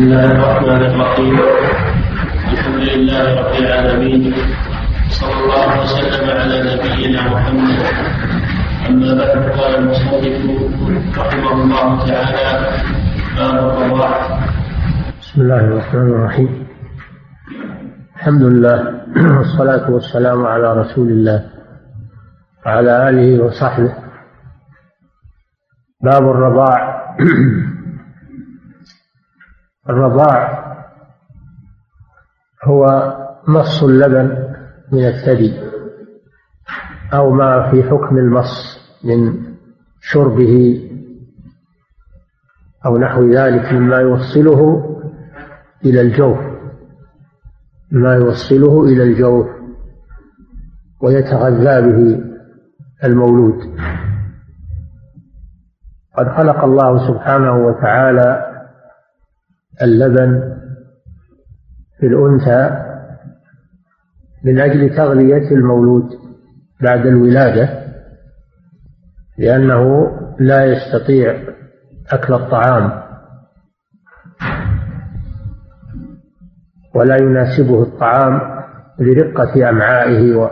الله الرحمن الرحيم الحمد لله رب العالمين صلى الله وسلم على نبينا محمد اما بعد قال رحمه الله تعالى باب بسم الله الرحمن الرحيم الحمد لله والصلاة والسلام على رسول الله وعلى آله وصحبه باب الرضاع الرضاع هو مص اللبن من الثدي أو ما في حكم المص من شربه أو نحو ذلك مما يوصله إلى الجوف ما يوصله إلى الجوف ويتغذى به المولود. قد خلق الله سبحانه وتعالى اللبن في الأنثى من أجل تغذية المولود بعد الولادة لأنه لا يستطيع أكل الطعام ولا يناسبه الطعام لرقة أمعائه و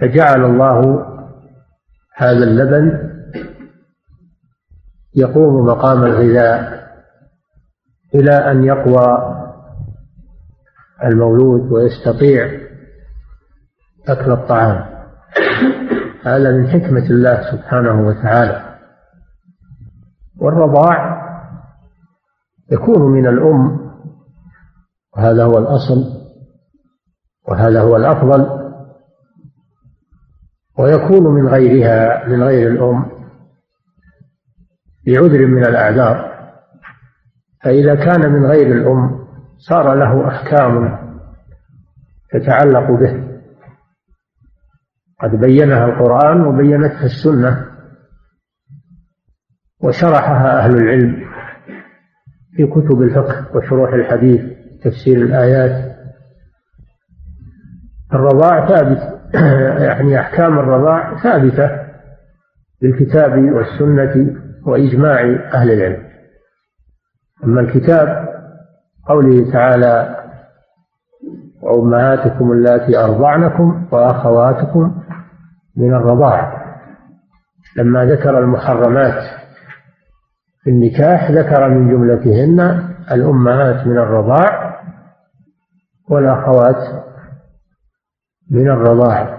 فجعل الله هذا اللبن يقوم مقام الغذاء إلى أن يقوى المولود ويستطيع أكل الطعام. هذا من حكمة الله سبحانه وتعالى. والرضاع يكون من الأم وهذا هو الأصل وهذا هو الأفضل ويكون من غيرها من غير الأم. بعذر من الأعذار. فإذا كان من غير الأم صار له أحكام تتعلق به. قد بينها القرآن وبينتها السنة وشرحها أهل العلم في كتب الفقه وشروح الحديث تفسير الآيات. الرضاع ثابت يعني أحكام الرضاع ثابتة بالكتاب والسنة وإجماع أهل العلم. أما الكتاب قوله تعالى وأمهاتكم اللاتي أرضعنكم وأخواتكم من الرضاعة لما ذكر المحرمات في النكاح ذكر من جملتهن الأمهات من الرضاع والأخوات من الرضاع.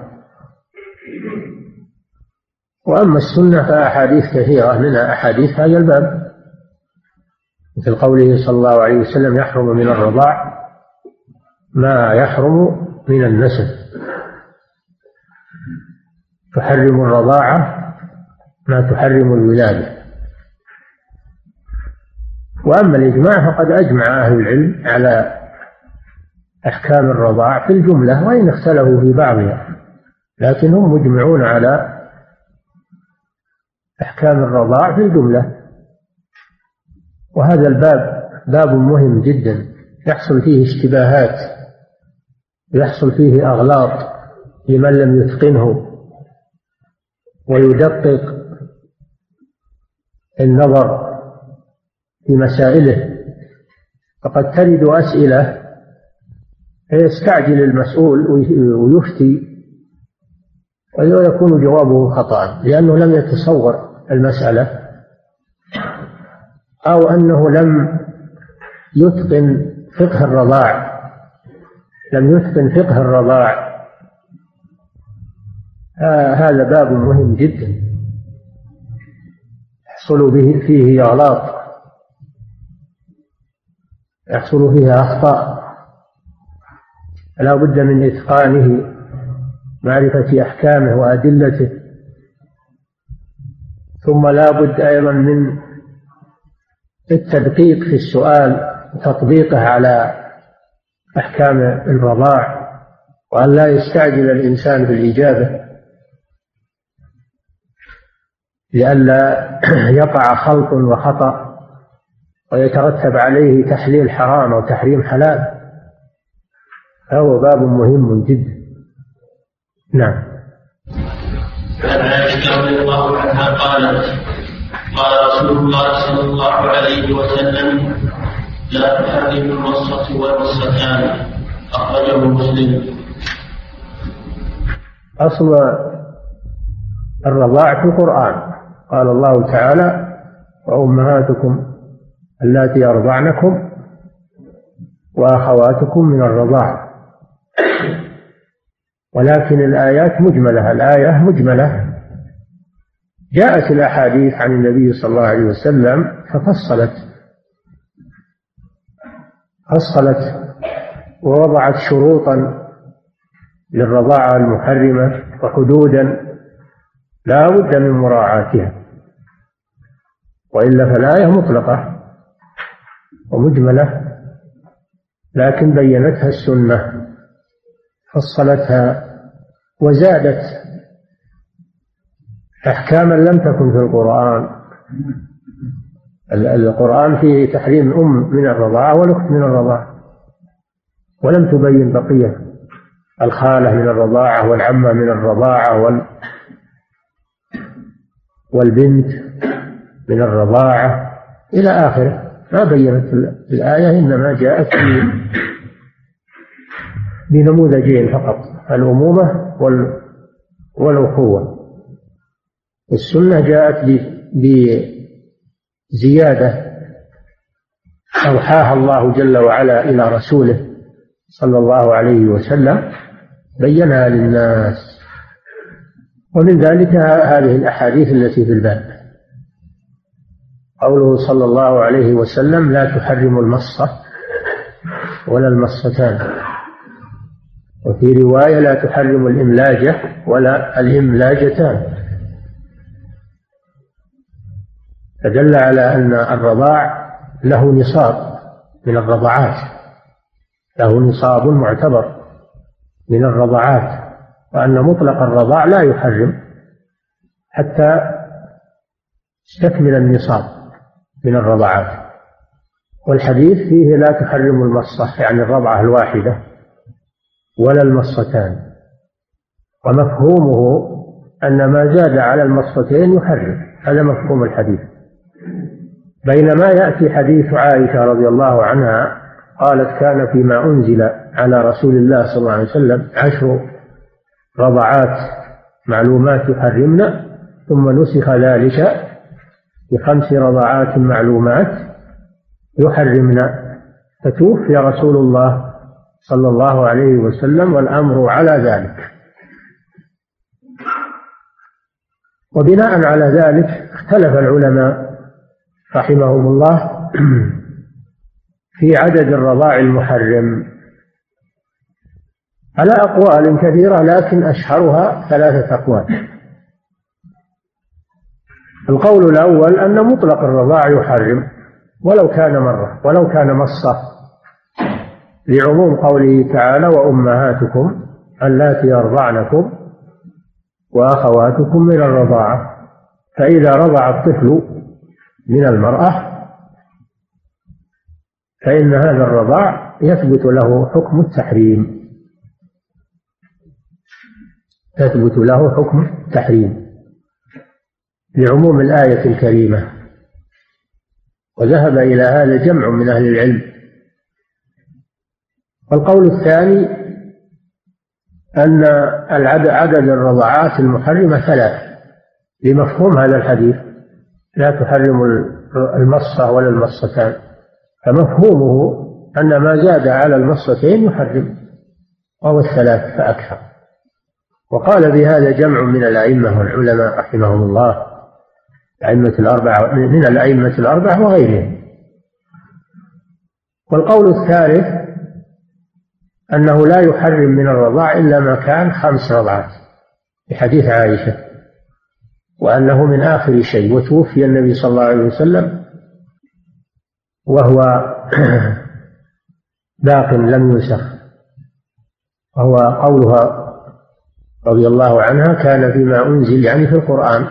وأما السنة فأحاديث كثيرة منها أحاديث هذا الباب. مثل قوله صلى الله عليه وسلم يحرم من الرضاع ما يحرم من النسب. تحرم الرضاعة ما تحرم الولادة. وأما الإجماع فقد أجمع أهل العلم على أحكام الرضاع في الجملة وإن اختلفوا في بعضها لكن هم مجمعون على أحكام الرضاع في الجملة. وهذا الباب باب مهم جدا. يحصل فيه اشتباهات. يحصل فيه أغلاط لمن لم يتقنه. ويدقق النظر في مسائله. فقد ترد أسئلة فيستعجل المسؤول ويفتي ويكون جوابه خطأ لأنه لم يتصور. المسألة أو أنه لم يتقن فقه الرضاع لم يتقن فقه الرضاع. هذا باب مهم جدا. يحصل به فيه إغلاق. يحصل فيها أخطاء. لا بد من إتقانه معرفة أحكامه وأدلته. ثم لا بد أيضا من التدقيق في السؤال وتطبيقه على أحكام الرضاع وأن لا يستعجل الإنسان بالإجابة لئلا يقع خلط وخطأ ويترتب عليه تحليل حرام أو تحريم حلال. فهو باب مهم جدا. نعم. عائشة رضي الله عنها قالت قال رسول الله صلى الله عليه وسلم لا تحرم الوصة والوصتان أخرجه مسلم. أصل الرضاع في القرآن. قال الله تعالى وأمهاتكم اللاتي أرضعنكم وأخواتكم من الرضاعة ولكن الآيات مجملة الآية مجملة. جاءت الأحاديث عن النبي صلى الله عليه وسلم ففصلت. فصلت ووضعت شروطا للرضاعة المحرمة وحدودا لا بد من مراعاتها وإلا فالآية مطلقة ومجملة لكن بينتها السنة فصلتها وزادت أحكاما لم تكن في القرآن. القرآن فيه تحريم الأم من الرضاعة والأخت من الرضاعة. ولم تبين بقية الخالة من الرضاعة والعمة من الرضاعة وال والبنت من الرضاعة إلى آخره. ما بينت الآية إنما جاءت بنموذجين فقط الأمومة والأخوة. السنة جاءت بزيادة أوحاها الله جل وعلا إلى رسوله صلى الله عليه وسلم بينها للناس. ومن ذلك هذه الأحاديث التي في الباب. قوله صلى الله عليه وسلم لا تحرم المصة ولا المصتان وفي رواية لا تحرم الإملاجة ولا الإملاجتان فدل على أن الرضاع له نصاب من الرضعات له نصاب معتبر من الرضعات وأن مطلق الرضاع لا يحرم حتى يستكمل النصاب من الرضعات والحديث فيه لا تحرم المصة يعني الرضعة الواحدة ولا المصتان. ومفهومه أن ما زاد على المصتين يحرم. هذا مفهوم الحديث. بينما يأتي حديث عائشة رضي الله عنها قالت كان فيما أنزل على رسول الله صلى الله عليه وسلم عشر رضعات معلومات يحرمن ثم نسخ ذلك بخمس رضعات معلومات يحرمن. فتوفي رسول الله صلى الله عليه وسلم والأمر على ذلك. وبناء على ذلك اختلف العلماء رحمهم الله في عدد الرضاع المحرم. على أقوال كثيرة لكن أشهرها ثلاثة أقوال. القول الأول أن مطلق الرضاع يحرم ولو كان مرة ولو كان مصة لعموم قوله تعالى وأمهاتكم اللاتي يرضعنكم وأخواتكم من الرضاعة. فإذا رضع الطفل من المرأة فإن هذا الرضاع يثبت له حكم التحريم. يثبت له حكم التحريم لعموم الآية الكريمة. وذهب إلى هذا جمع من أهل العلم. والقول الثاني أن عدد الرضعات المحرمة ثلاث لمفهوم هذا الحديث. لا تحرم المصة ولا المصتان. فمفهومه أن ما زاد على المصتين يحرم وهو الثلاث فأكثر. وقال بهذا جمع من الأئمة والعلماء رحمهم الله الأئمة الأربعة من الأئمة الأربعة وغيرهم. والقول الثالث أنه لا يحرم من الرضاع إلا ما كان خمس رضعات. في حديث عائشة. وأنه من آخر شيء وتوفي النبي صلى الله عليه وسلم وهو باق لم ينسخ. وهو قولها رضي الله عنها كان فيما أنزل يعني في القرآن.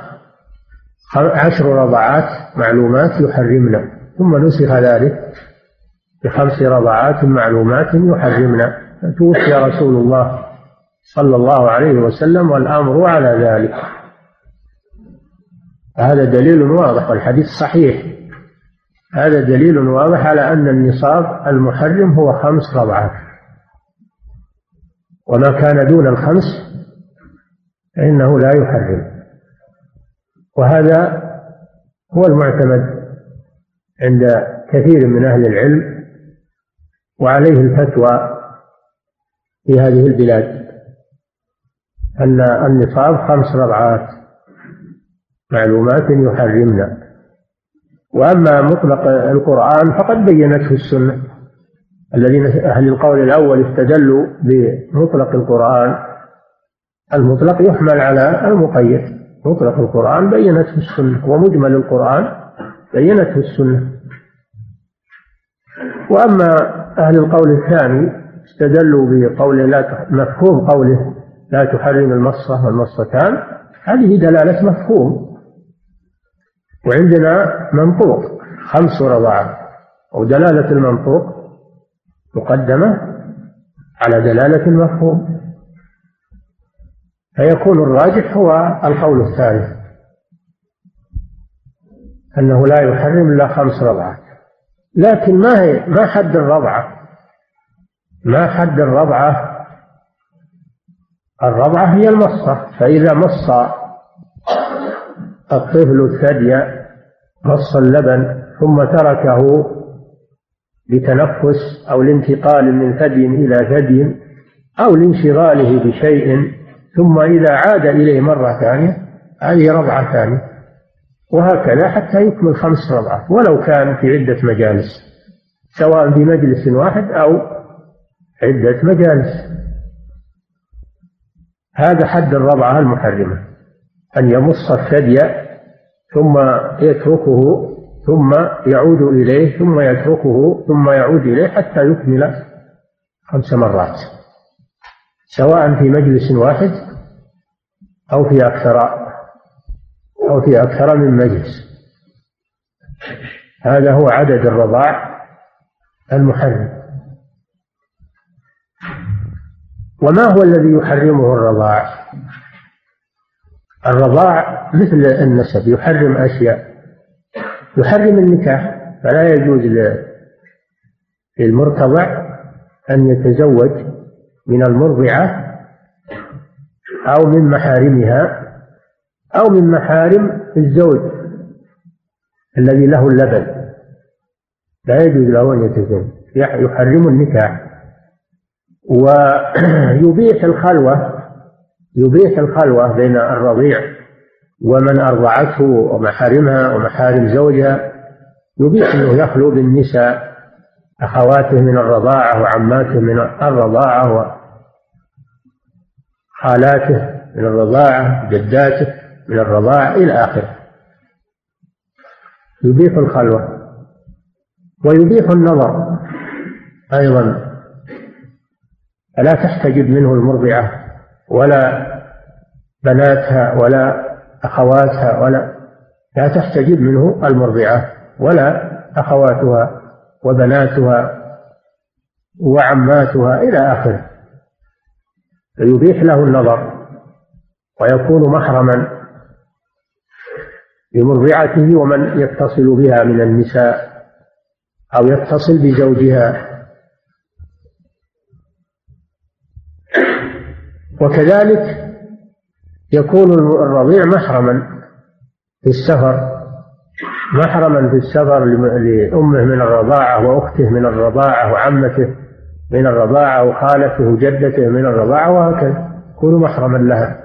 عشر رضعات معلومات يحرمن ثم نسخ ذلك بخمس رضعات معلومات يحرمن توفي رسول الله صلى الله عليه وسلم والأمر على ذلك. هذا دليل واضح والحديث صحيح. هذا دليل واضح على أن النصاب المحرم هو خمس رضعات وما كان دون الخمس فإنه لا يحرم. وهذا هو المعتمد عند كثير من أهل العلم وعليه الفتوى في هذه البلاد أن النصاب خمس رضعات معلومات يحرمن وأما مطلق القرآن فقد بينته السنة. الذين أهل القول الأول استدلوا بمطلق القرآن. المطلق يحمل على المقيد. مطلق القرآن بينته السنة ومجمل القرآن بينته السنة. وأما أهل القول الثاني استدلوا بقول لا مفهوم قوله لا تحرم المصة والمصتان هذه دلالة مفهوم. وعندنا منطوق خمس رضاعات ودلالة المنطوق مقدمة على دلالة المفهوم. فيكون الراجح هو القول الثالث. أنه لا يحرم إلا خمس رضعات لكن ما هي ما حد الرضعة ما حد الرضعة الرضعة هي المصة. فإذا مص الطفل الثدي مص اللبن ثم تركه لتنفس أو لانتقال من ثدي إلى ثدي أو لانشغاله بشيء ثم إذا عاد إليه مرة ثانية هذه رضعة ثانية. وهكذا حتى يكمل خمس رضعات ولو كان في عدة مجالس سواء في مجلس واحد أو عدة مجالس. هذا حد الرضعة المحرمة أن يمص الثدي ثم يتركه ثم يعود إليه ثم يتركه ثم يعود إليه حتى يكمل خمس مرات سواء في مجلس واحد أو في أكثر أو في أكثر من مجلس. هذا هو عدد الرضاع المحرم. وما هو الذي يحرمه الرضاع؟ الرضاع مثل النسب يحرم أشياء. يحرم النكاح فلا يجوز للمرتضع أن يتزوج من المرضعة أو من محارمها أو من محارم الزوج الذي له اللبن. لا يجوز له أن يتزوج. يحرم النكاح. ويبيح الخلوة يبيح الخلوة بين الرضيع ومن أرضعته ومحارمها ومحارم زوجها يبيح أنه يخلو بالنساء أخواته من الرضاعة وعماته من الرضاعة وخالاته من الرضاعة جداته من الرضاعة إلى آخره. يبيح الخلوة ويبيح النظر أيضا. فلا تحتجب منه المرضعة؟ ولا بناتها ولا أخواتها ولا لا تحتجب منه المرضعة ولا أخواتها وبناتها وعماتها إلى آخره. فيبيح له النظر ويكون محرما لمرضعته ومن يتصل بها من النساء أو يتصل بزوجها. وكذلك يكون الرضيع محرما في السفر محرما في السفر لأمه من الرضاعة وأخته من الرضاعة وعمته من الرضاعة وخالته وجدته من الرضاعة وهكذا يكون محرما لها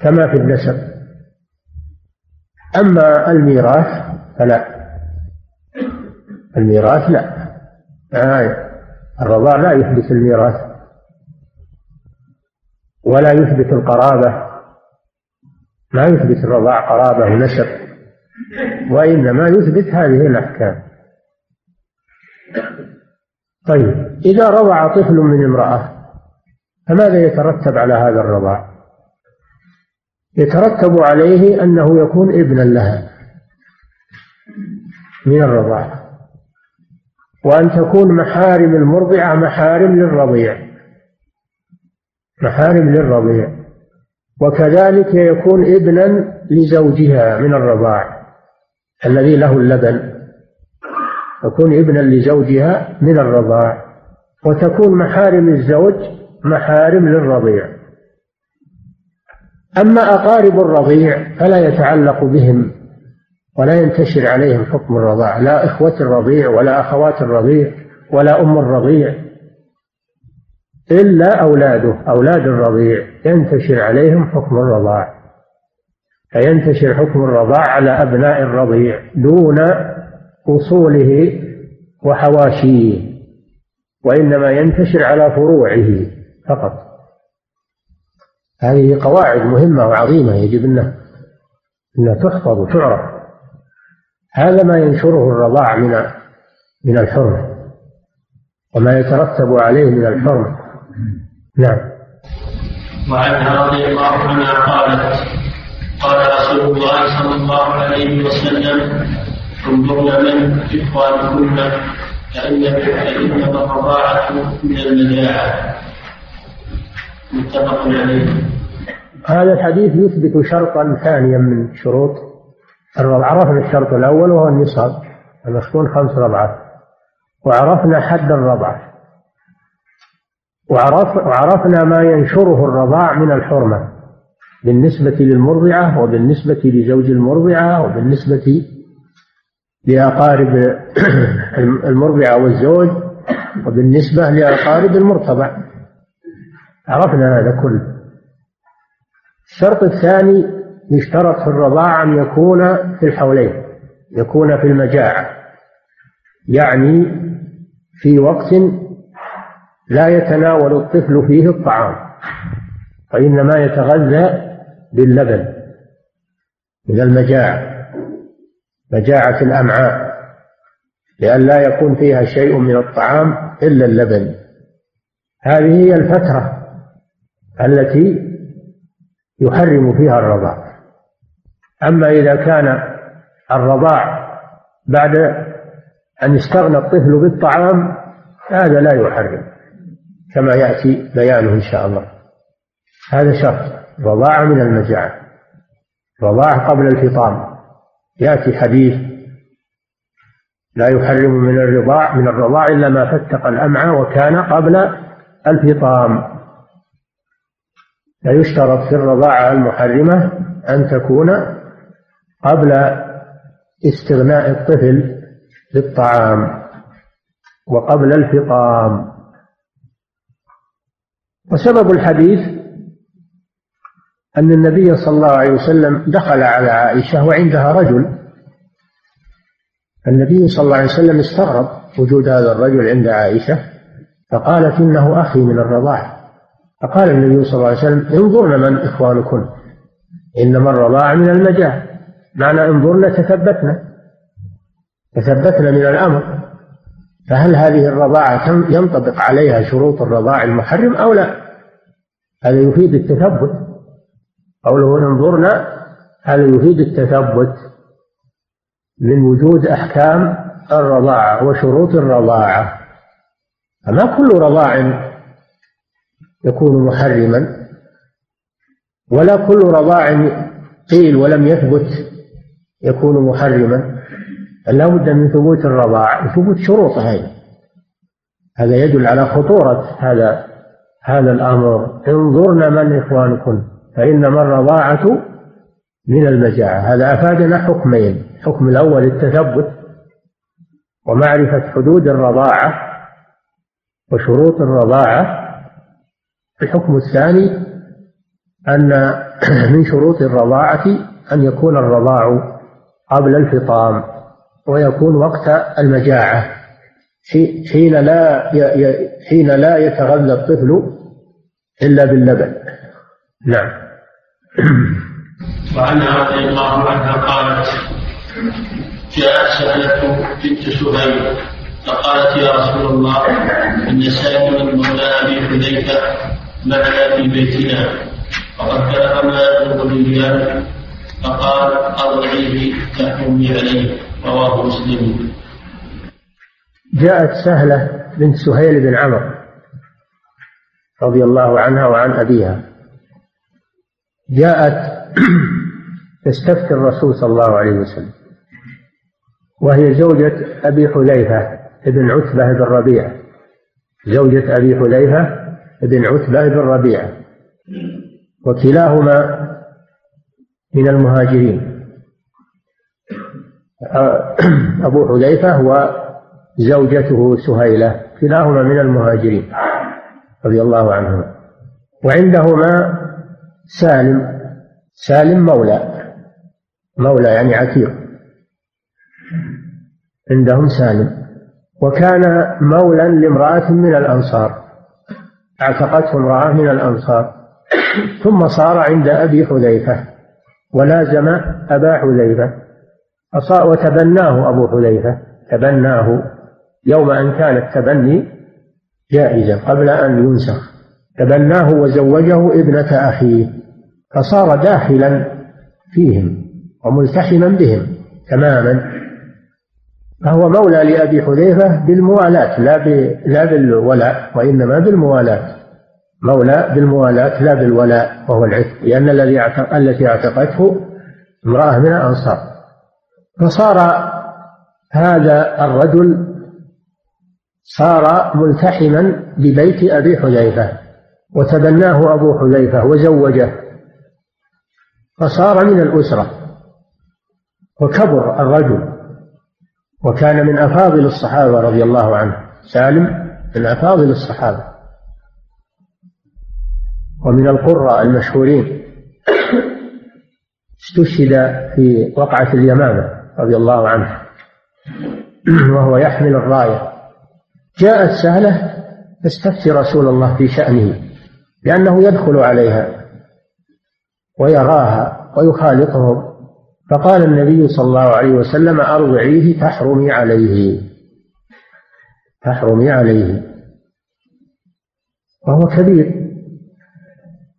كما في النسب. أما الميراث فلا الميراث لا. آه الرضاع لا يحدث الميراث. ولا يثبت القرابة ما يثبت الرضاع قرابة ونسب وإنما يثبت هذه الأحكام. طيب إذا رضع طفل من امرأة فماذا يترتب على هذا الرضاع؟ يترتب عليه أنه يكون ابنا لها من الرضاعة وأن تكون محارم المرضعة محارم للرضيع. محارم للرضيع. وكذلك يكون ابنا لزوجها من الرضاع الذي له اللبن. تكون ابنا لزوجها من الرضاع. وتكون محارم الزوج محارم للرضيع. أما أقارب الرضيع فلا يتعلق بهم ولا ينتشر عليهم حكم الرضاع. لا إخوة الرضيع ولا أخوات الرضيع ولا أم الرضيع. إلا أولاده أولاد الرضيع. ينتشر عليهم حكم الرضاع. فينتشر حكم الرضاع على أبناء الرضيع دون أصوله وحواشيه وإنما ينتشر على فروعه فقط. هذه قواعد مهمة وعظيمة يجب أنها أنها تحفظ وتعرف. هذا ما ينشره الرضاع من من الحرمة وما يترتب عليه من الحرمة. نعم. وعنها رضي الله عنها قالت قال رسول الله صلى الله عليه وسلم انظرن من إخوانكن فإن فإنما الرضاعة من المجاعة متفق عليه. هذا الحديث يثبت شرطا ثانيا من شروط. عرفنا الشرط الأول وهو النصاب. المسكون خمس رضعات وعرفنا حد الرضعة وعرف وعرفنا ما ينشره الرضاع من الحرمة بالنسبة للمرضعة وبالنسبة لزوج المرضعة وبالنسبة لأقارب المرضعة والزوج وبالنسبة لأقارب المرتضع. عرفنا هذا كله. الشرط الثاني يشترط في الرضاعة أن يكون في الحولين يكون في المجاعة يعني في وقت لا يتناول الطفل فيه الطعام وإنما يتغذى باللبن من المجاعة مجاعة الأمعاء لأن لا يكون فيها شيء من الطعام إلا اللبن. هذه هي الفترة التي يحرم فيها الرضاع. أما إذا كان الرضاع بعد أن استغنى الطفل بالطعام هذا لا يحرم. كما يأتي بيانه إن شاء الله. هذا شرط. رضاعة من المجاعة. رضاعة قبل الفطام. يأتي حديث لا يحرم من الرضاع من الرضاع إلا ما فتق الأمعاء وكان قبل الفطام. لا يشترط في الرضاعة المحرمة أن تكون قبل استغناء الطفل بالطعام وقبل الفطام. وسبب الحديث أن النبي صلى الله عليه وسلم دخل على عائشة وعندها رجل. النبي صلى الله عليه وسلم استغرب وجود هذا الرجل عند عائشة فقالت إنه أخي من الرضاعة فقال النبي صلى الله عليه وسلم انظرن من إخوانكن إنما الرضاعة من المجاه معنى انظرن تثبتنا تثبتنا من الأمر. فهل هذه الرضاعة ينطبق عليها شروط الرضاع المحرم أو لا؟ هذا يفيد التثبت. قوله انظرنا هذا يفيد التثبت من وجود أحكام الرضاعة وشروط الرضاعة. فما كل رضاع يكون محرما ولا كل رضاع قيل ولم يثبت يكون محرما. لا بد من ثبوت الرضاع وثبوت شروطها هذا يدل على خطورة هذا هذا الأمر. انظرن من إخوانكم فإنما الرضاعة من المجاعة. هذا أفادنا حكمين. الحكم الأول التثبت ومعرفة حدود الرضاعة وشروط الرضاعة. الحكم الثاني أن من شروط الرضاعة أن يكون الرضاع قبل الفطام ويكون وقت المجاعة. حين لا حين لا يتغذى الطفل إلا باللبن. نعم. وعنها رضي الله عنها قالت جاءت سهلة بنت سهيل فقالت يا رسول الله إن سالما مولى أبي حذيفة معنا في بيتنا وقد ما يبلغ الرجال فقال أرضعيه تحكمي عليه رواه مسلم. جاءت سهلة بنت سهيل بن عمرو رضي الله عنها وعن أبيها. جاءت تستفتي الرسول صلى الله عليه وسلم وهي زوجة أبي حذيفة بن عتبة بن ربيعة. زوجة أبي حذيفة بن عتبة بن ربيعة وكلاهما من المهاجرين. أبو حذيفة وزوجته سهيلة كلاهما من المهاجرين رضي الله عنهما. وعندهما سالم سالم مولى مولى يعني عتيق. عندهم سالم. وكان مولى لامرأة من الأنصار اعتقته امرأة من الأنصار. ثم صار عند أبي حذيفة ولازم أبا حذيفة. وتبناه أبو حذيفة تبناه. يوم أن كان التبني جائزا قبل أن ينسخ. تبناه وزوجه ابنة أخيه فصار داخلا فيهم وملتحما بهم تماما. فهو مولى لأبي حذيفة بالموالاة لا لا بالولاء وإنما بالموالاة. مولى بالموالاة لا بالولاء وهو العتق لأن الذي التي أعتقته امرأة من الأنصار. فصار هذا الرجل صار ملتحما ببيت أبي حذيفة وتبناه أبو حذيفة وزوجه فصار من الأسرة. وكبر الرجل وكان من أفاضل الصحابة رضي الله عنه. سالم من أفاضل الصحابة. ومن القراء المشهورين. استشهد في وقعة اليمامة رضي الله عنه وهو يحمل الراية. جاءت سهلة تستفتي رسول الله في شأنه؟ لأنه يدخل عليها ويراها ويخالطهم فقال النبي صلى الله عليه وسلم أرضعيه تحرمي عليه. تحرمي عليه. وهو كبير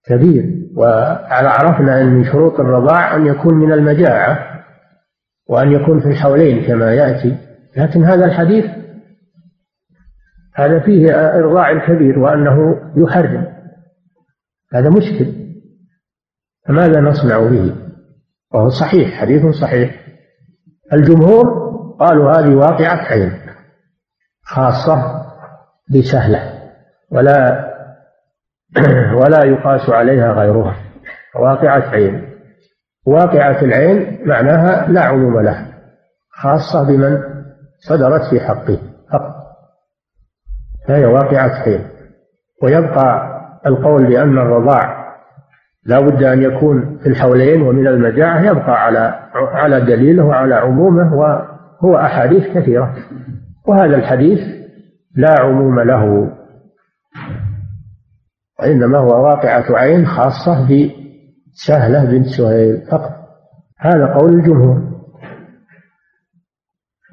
كبير. وعرفنا أن من شروط الرضاع أن يكون من المجاعة وأن يكون في الحولين كما يأتي. لكن هذا الحديث هذا فيه إرضاع الكبير وأنه يحرم. هذا مشكل. فماذا نصنع به؟ وهو صحيح حديث صحيح. الجمهور قالوا هذه واقعة عين خاصة بسهلة ولا ولا يقاس عليها غيرها. واقعة عين. واقعة العين معناها لا عموم لها خاصة بمن صدرت في حقه. فهي واقعة عين ويبقى القول بأن الرضاع لا بد أن يكون في الحولين ومن المجاعة يبقى على على دليله وعلى عمومه وهو أحاديث كثيرة. وهذا الحديث لا عموم له. وإنما هو واقعة عين خاصة بسهلة بنت سهيل فقط. هذا قول الجمهور.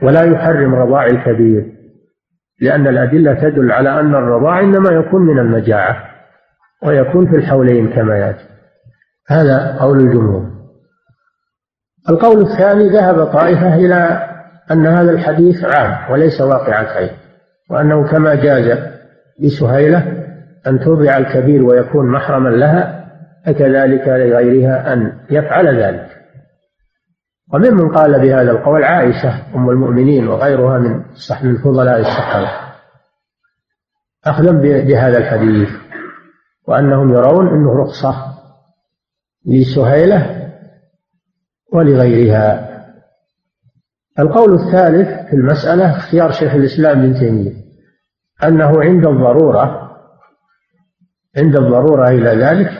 ولا يحرم رضاع الكبير. لأن الأدلة تدل على أن الرضاع إنما يكون من المجاعة ويكون في الحولين كما يأتي. هذا قول الجمهور. القول الثاني ذهب طائفة إلى أن هذا الحديث عام وليس واقعة عين وأنه كما جاز لسهيلة أن ترضع الكبير ويكون محرما لها فكذلك لغيرها أن يفعل ذلك. وممن قال بهذا القول عائشة أم المؤمنين وغيرها من من فضلاء الصحابة أخذا بهذا الحديث وأنهم يرون أنه رخصة لسهيلة ولغيرها. القول الثالث في المسألة اختيار شيخ الإسلام ابن تيمية أنه عند الضرورة عند الضرورة إلى ذلك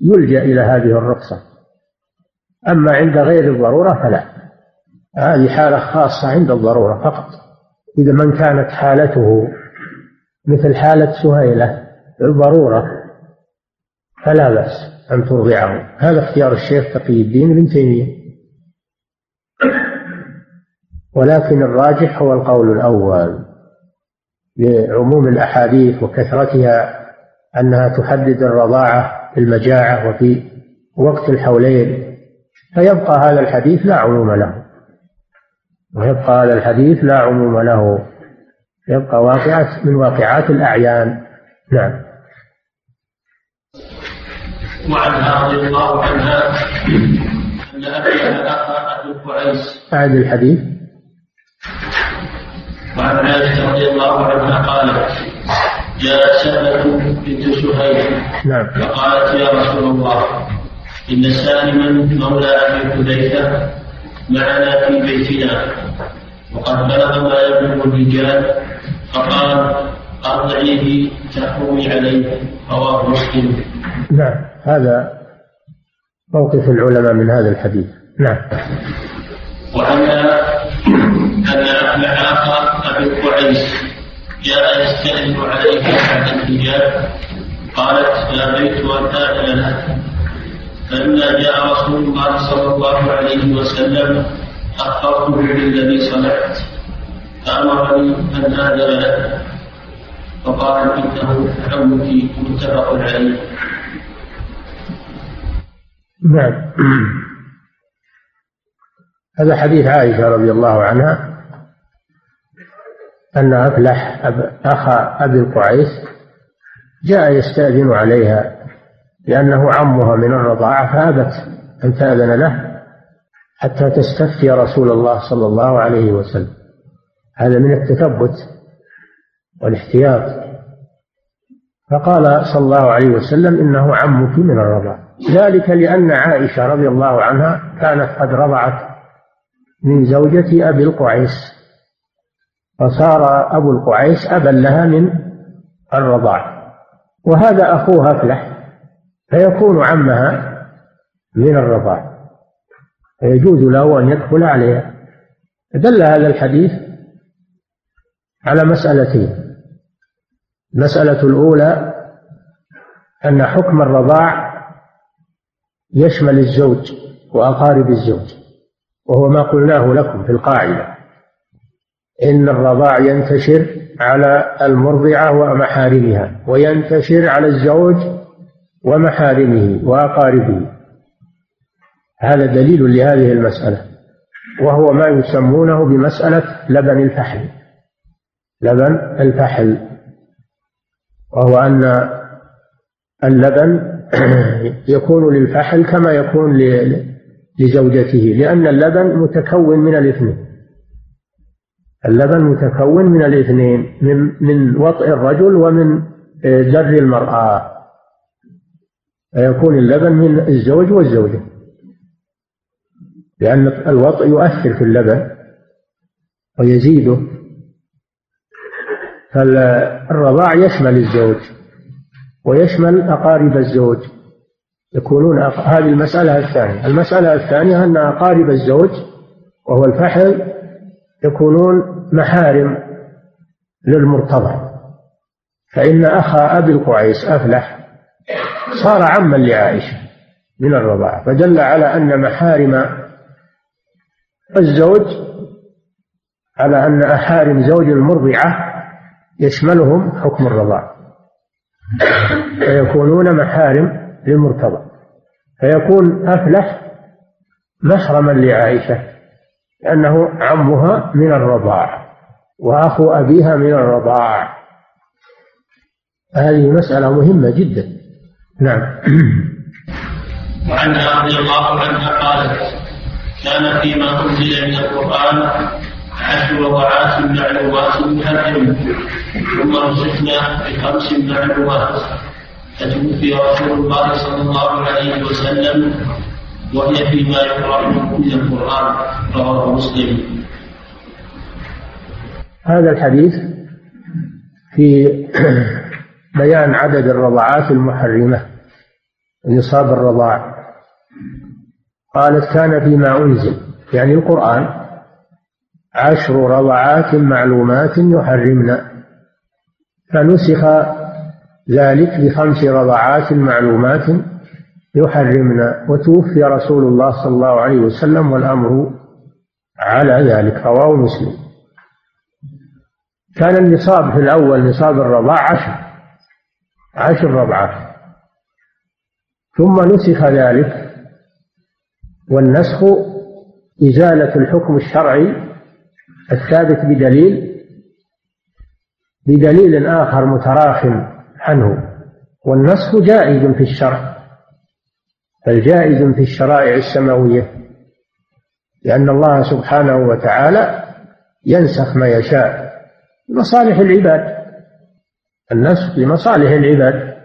يلجأ إلى هذه الرخصة. أما عند غير الضرورة فلا. هذه حالة خاصة عند الضرورة فقط. إذا من كانت حالته مثل حالة سهيلة الضرورة فلا بأس أن ترضعه. هذا اختيار الشيخ تقي الدين بن تيمية. ولكن الراجح هو القول الأول لعموم الأحاديث وكثرتها أنها تحدد الرضاعة في المجاعة وفي وقت الحولين. فيبقى هذا الحديث لا عموم له. ويبقى هذا الحديث لا عموم له. يبقى واقعة من واقعات الأعيان. نعم. وعنها رضي الله عنها أن أن أبي أخا أبي قعيس أعد الحديث. وعن عائشة رضي الله عنها قالت جاء سهلة بنت سهيل نعم. فقالت يا رسول الله. إن سالما مولى أبي حذيفة معنا في بيتنا. وقد بلغ ما يبلغ الرجال فقال أرضعيه تحومي عليه. رواه مسلم. نعم. هذا موقف العلماء من هذا الحديث. نعم. وأن أن أخا أبي قعيس جاء يستأذن عليه بعد الحجاب قالت فأبيت أن آذن له فلما جاء رسول الله صلى الله عليه وسلم أخبرته بالذي صنعت فأمرني أن آذن له فقال إنه عمك متفق عليه. نعم. هذا حديث عائشة رضي الله عنها أن أفلح أخا أبي القعيس جاء يستأذن عليها لأنه عمها من الرضاعة فأبت أن تأذن له حتى تستفتي رسول الله صلى الله عليه وسلم. هذا من التثبت والاحتياط. فقال صلى الله عليه وسلم إنه عمك من الرضاعة. ذلك لأن عائشة رضي الله عنها كانت قد رضعت من زوجة أبي القعيس. فصار أبو القعيس أبا لها من الرضاع وهذا أخوها أفلح. فيكون عمها من الرضاع. فيجوز له أن يدخل عليها. دل هذا الحديث على مسألتين. المسألة الأولى أن حكم الرضاع يشمل الزوج وأقارب الزوج وهو ما قلناه لكم في القاعدة. إن الرضاع ينتشر على المرضعة ومحارمها وينتشر على الزوج ومحارمه وأقاربه. هذا دليل لهذه المسألة وهو ما يسمونه بمسألة لبن الفحل. لبن الفحل وهو أن اللبن يكون للفحل كما يكون لزوجته لأن اللبن متكون من الاثنين. اللبن متكون من الاثنين من من وطئ الرجل ومن جر المرأة. فيكون اللبن من الزوج والزوجة. لأن الوطئ يؤثر في اللبن ويزيده. فالرضاع يشمل الزوج ويشمل أقارب الزوج. يكونون هذه المسألة الثانية. المسألة الثانية أن أقارب الزوج وهو الفحل يكونون محارم للمرتضى فإن أخا أبي القعيس أفلح صار عما لعائشة من الرضاعة فدل على أن محارم الزوج على أن أحارم زوج المرضعة يشملهم حكم الرضاعة فيكونون محارم للمرتضى فيكون أفلح محرما لعائشة لأنه عمها من الرضاع وأخو أبيها من الرضاع هذه مسألة مهمة جدا. نعم. وعنها رضي الله عنها قالت كان فيما أنزل من القرآن عشر وضعات معلومات محرم ثم رزقنا بخمس معلومات. فتوفي رسول الله صلى الله عليه وسلم وهي فيما يقرأ من القرآن رواه مسلم. هذا الحديث في بيان عدد الرضعات المحرمة نصاب الرضاع. قالت كان فيما أنزل. يعني القرآن عشر رضعات معلومات يحرمن. فنسخ ذلك بخمس رضعات معلومات يحرمن. وتوفي رسول الله صلى الله عليه وسلم والأمر على ذلك. رواه مسلم. كان النصاب في الأول نصاب الرضاع عشر. عشر رضعات ثم نسخ ذلك والنسخ إزالة الحكم الشرعي الثابت بدليل بدليل آخر متراخٍ عنه. والنسخ جائز في الشرع بل جائز في الشرائع السماوية لأن الله سبحانه وتعالى ينسخ ما يشاء لمصالح العباد. النسخ لمصالح العباد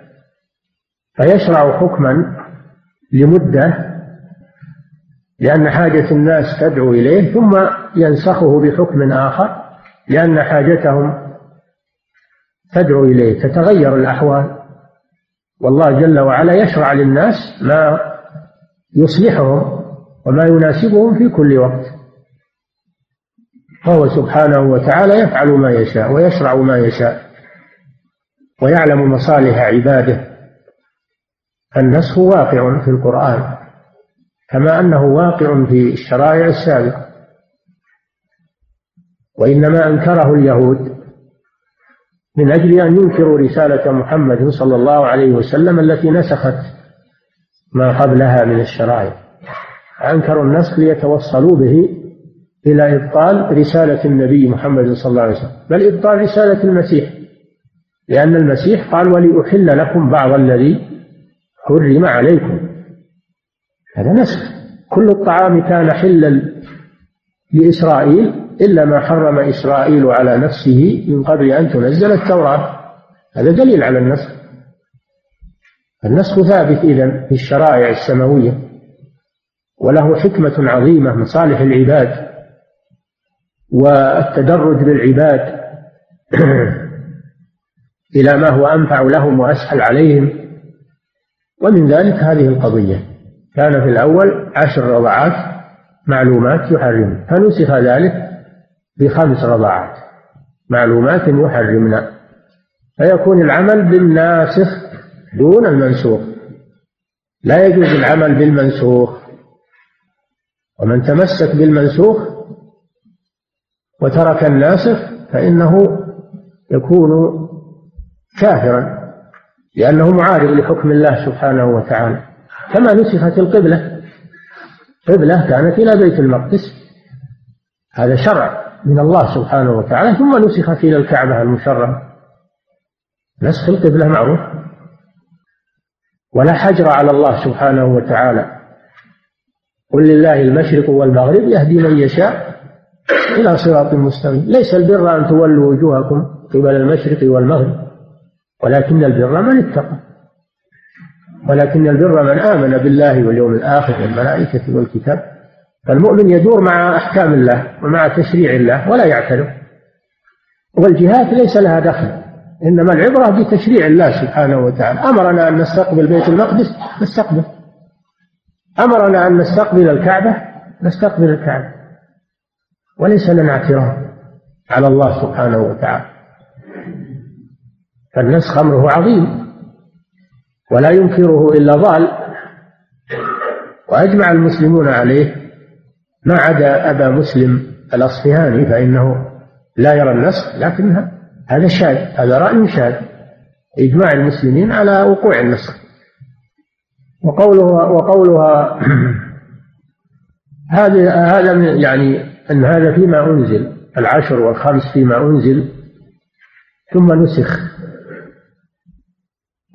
فيشرع حكما لمدة لأن حاجة الناس تدعو إليه ثم ينسخه بحكم آخر لأن حاجتهم تدعو إليه تتغير الأحوال. والله جل وعلا يشرع للناس ما يصلحهم وما يناسبهم في كل وقت. فهو سبحانه وتعالى يفعل ما يشاء ويشرع ما يشاء. ويعلم مصالح عباده النسخ واقع في القرآن كما أنه واقع في الشرائع السابقة. وإنما أنكره اليهود من أجل أن ينكروا رسالة محمد صلى الله عليه وسلم التي نسخت ما قبلها من الشرائع. أنكروا النسخ ليتوصلوا به إلى إبطال رسالة النبي محمد صلى الله عليه وسلم بل إبطال رسالة المسيح. لأن المسيح قال ولأحل لكم بعض الذي حرم عليكم. هذا نسخ. كل الطعام كان حلا لإسرائيل إلا ما حرم إسرائيل على نفسه من قبل أن تنزل التوراة. هذا دليل على النسخ. النسخ ثابت إذن في الشرائع السماوية وله حكمة عظيمة مصالح العباد والتدرج بالعباد. إلى ما هو أنفع لهم وأسهل عليهم. ومن ذلك هذه القضية. كان في الأول عشر رضعات معلومات يحرم فنسخ ذلك بخمس رضعات معلومات يحرمن. فيكون العمل بالناسخ دون المنسوخ. لا يجوز العمل بالمنسوخ. ومن تمسك بالمنسوخ وترك الناسخ فإنه يكون كافرا لأنه معارض لحكم الله سبحانه وتعالى. كما نسخت القبلة. قبلة كانت إلى بيت المقدس. هذا شرع من الله سبحانه وتعالى ثم نسخت إلى الكعبة المشرفة نسخ القبلة معروف. ولا حجر على الله سبحانه وتعالى. قل لله المشرق والمغرب يهدي من يشاء إلى صراط مستقيم. ليس البر أن تولوا وجوهكم قبل المشرق والمغرب. ولكن البر من اتقى. ولكن البر من آمن بالله واليوم الآخر والملائكة والكتاب. فالمؤمن يدور مع أحكام الله ومع تشريع الله ولا يعترض والجهات ليس لها دخل. إنما العبرة بتشريع الله سبحانه وتعالى. أمرنا أن نستقبل بيت المقدس نستقبل. أمرنا أن نستقبل الكعبة نستقبل الكعبة. وليس لنا اعتراض على الله سبحانه وتعالى. فالنسخ أمره عظيم ولا ينكره إلا ضال وأجمع المسلمون عليه ما عدا أبا مسلم الأصفهاني فإنه لا يرى النسخ لكن هذا شاذ هذا رأي شاذ إجماع المسلمين على وقوع النسخ. وقولها وقولها هذا هذا يعني أن هذا فيما أنزل العشر والخمس فيما أنزل ثم نسخ.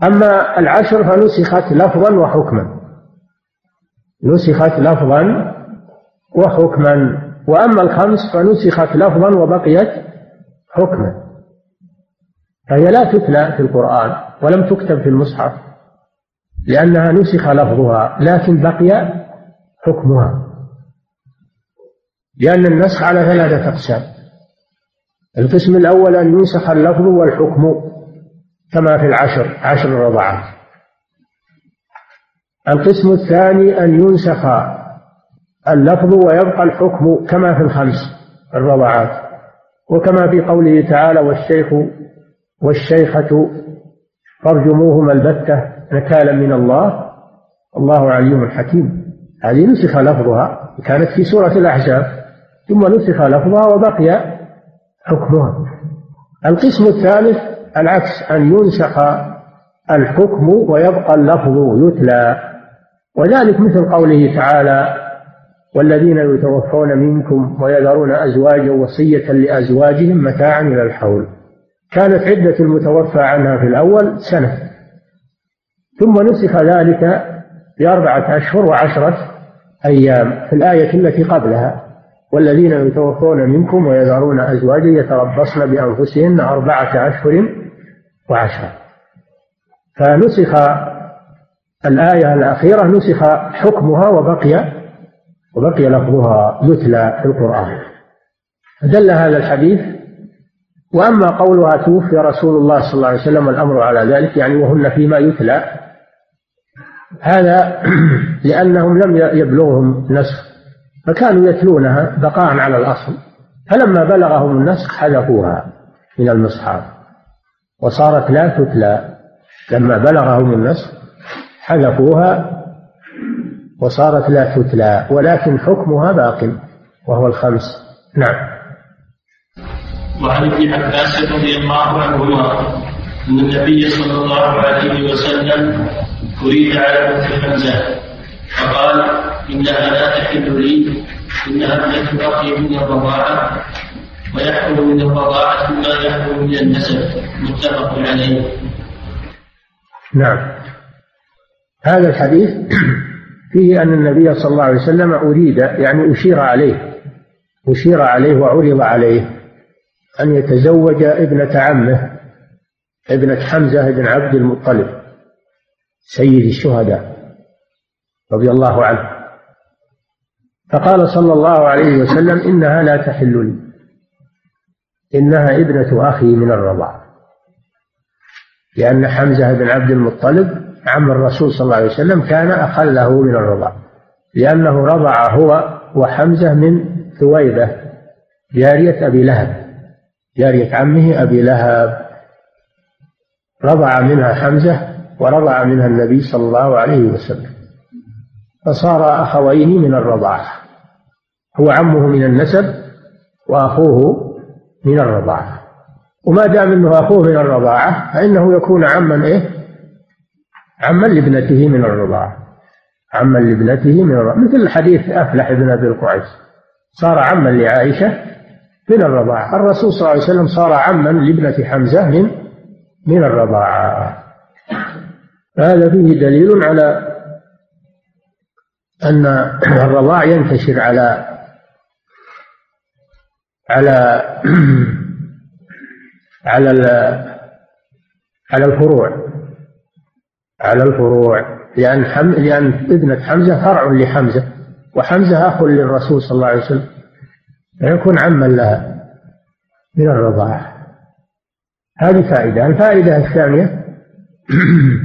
أما العشر فنسخت لفظا وحكما. نسخت لفظا وحكما. وأما الخمس فنسخت لفظا وبقيت حكما. فهي لا تتلى في القرآن ولم تكتب في المصحف لأنها نسخ لفظها لكن بقي حكمها. لأن النسخ على ثلاثة أقسام. القسم الأول أن ينسخ اللفظ والحكم. كما في العشر عشر الرضعات القسم الثاني أن ينسخ اللفظ ويبقى الحكم كما في الخمس الرضعات. وكما في قوله تعالى والشيخ والشيخة فارجموهما البتة نكالا من الله. الله عليم حكيم. هذه نسخ لفظها كانت في سورة الأحزاب ثم نسخ لفظها وبقي حكمها. القسم الثالث العكس أن ينسخ الحكم ويبقى اللفظ يتلى. وذلك مثل قوله تعالى والذين يتوفون منكم ويذرون أزواجا وصية لأزواجهم متاعا إلى الحول. كانت عدة المتوفى عنها في الأول سنة. ثم نسخ ذلك بأربعة أشهر وعشرة أيام في الآية التي قبلها والذين يتوفون منكم ويذرون أزواجا يتربصن بأنفسهن أربعة أشهر وعشرة. فنسخ الآية الأخيرة نسخ حكمها وبقي وبقي لفظها يتلى في القرآن. دل هذا الحديث وأما قولها توفي رسول الله صلى الله عليه وسلم والأمر على ذلك يعني وهن فيما يتلى. هذا لأنهم لم يبلغهم نسخ فكانوا يتلونها بقاء على الأصل. فلما بلغهم النسخ حذفوها من المصحف. وصارت لا تتلى. لما بلغهم النسخ حذفوها وصارت لا تتلى ولكن حكمها باق وهو الخمس. نعم. وعن ابن عباس رضي الله عنهما أن النبي صلى الله عليه وسلم أريد على بنت حمزة فقال إنها لا تحل لي إنها ابنه أخي من الرضاعة. ويحكم من الرضاعه ما يحكم من النسب. متفق عليه. نعم. هذا الحديث فيه أن النبي صلى الله عليه وسلم أريد يعني أشير عليه أشير عليه وعرض عليه أن يتزوج ابنة عمه ابنة حمزة بن عبد المطلب سيد الشهداء رضي الله عنه. فقال صلى الله عليه وسلم إنها لا تحل لي إنها ابنة أخي من الرضاع. لأن حمزة بن عبد المطلب عم الرسول صلى الله عليه وسلم كان أخله من الرضاع. لأنه رضع هو وحمزة من ثويبة جارية أبي لهب جارية عمه أبي لهب. رضع منها حمزة ورضع منها النبي صلى الله عليه وسلم. فصار أخوين من الرضاعة هو عمه من النسب وأخوه من الرضاعة. وما دام أنه أخوه من الرضاعة فإنه يكون عما إيه؟ عما لابنته من الرضاعة. عما لابنته من الرضاعة. مثل حديث أفلح بن أبي القعيس. صار عما لعائشة من الرضاعة. الرسول صلى الله عليه وسلم صار عما لابنة حمزة من من الرضاعة. هذا فيه دليل على أن الرضاع ينتشر على على على على الفروع. على الفروع. لأن حم... لأن ابنة حمزة فرع لحمزة وحمزة أخ للرسول صلى الله عليه وسلم. فيكون عما لها من الرضاعة. هذه فائدة. الفائدة الثانية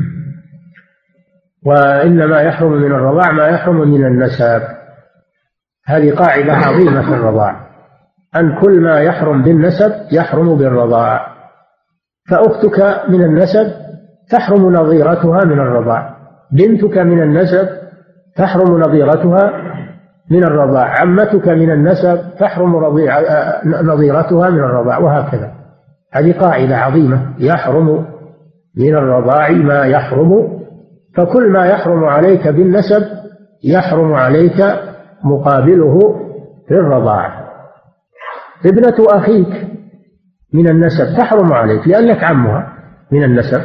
وإنما يحرم من الرضاع ما يحرم من النسب. هذه قاعدة عظيمة في الرضاع. أن كل ما يحرم بالنسب يحرم بالرضاع. فأختك من النسب تحرم نظيرتها من الرضاع. بنتك من النسب تحرم نظيرتها من الرضاع. عمتك من النسب تحرم رضيع نظيرتها من الرضاع وهكذا. هذه قاعدة عظيمة يحرم من الرضاع ما يحرم. فكل ما يحرم عليك بالنسب يحرم عليك مقابله في الرضاعة ابنة أخيك من النسب تحرم عليك لأنك عمها من النسب.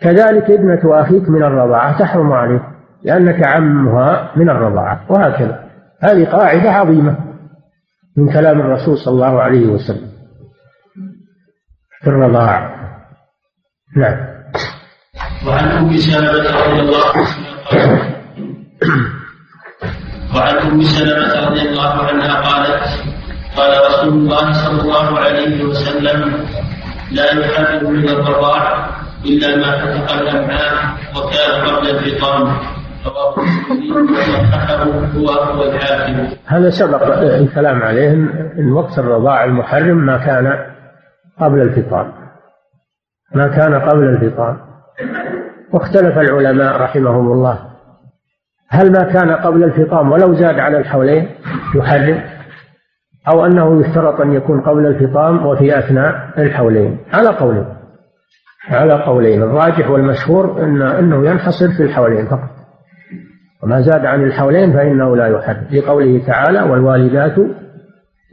كذلك ابنة أخيك من الرضاعة تحرم عليك لأنك عمها من الرضاعة وهكذا. هذه قاعدة عظيمة من كلام الرسول صلى الله عليه وسلم في الرضاعة نعم. وعن أم سلمة رضي الله عنها وعن أم سلمة رضي الله عنها قالت قال رسول الله صلى الله عليه وسلم لا يحرم من الرضاع إلا ما فتق الأمعاء وكان قبل الفطام هذا سبق الكلام عليه ان وقت الرضاع المحرم ما كان قبل الفطام ما كان قبل الفطام واختلف العلماء رحمهم الله. هل ما كان قبل الفطام ولو زاد على الحولين يحرم؟ أو أنه يشترط أن يكون قبل الفطام وفي أثناء الحولين. على قولين. على قولين. الراجح والمشهور إن أنه ينحصر في الحولين فقط. وما زاد عن الحولين فإنه لا يحرم. لقوله تعالى والوالدات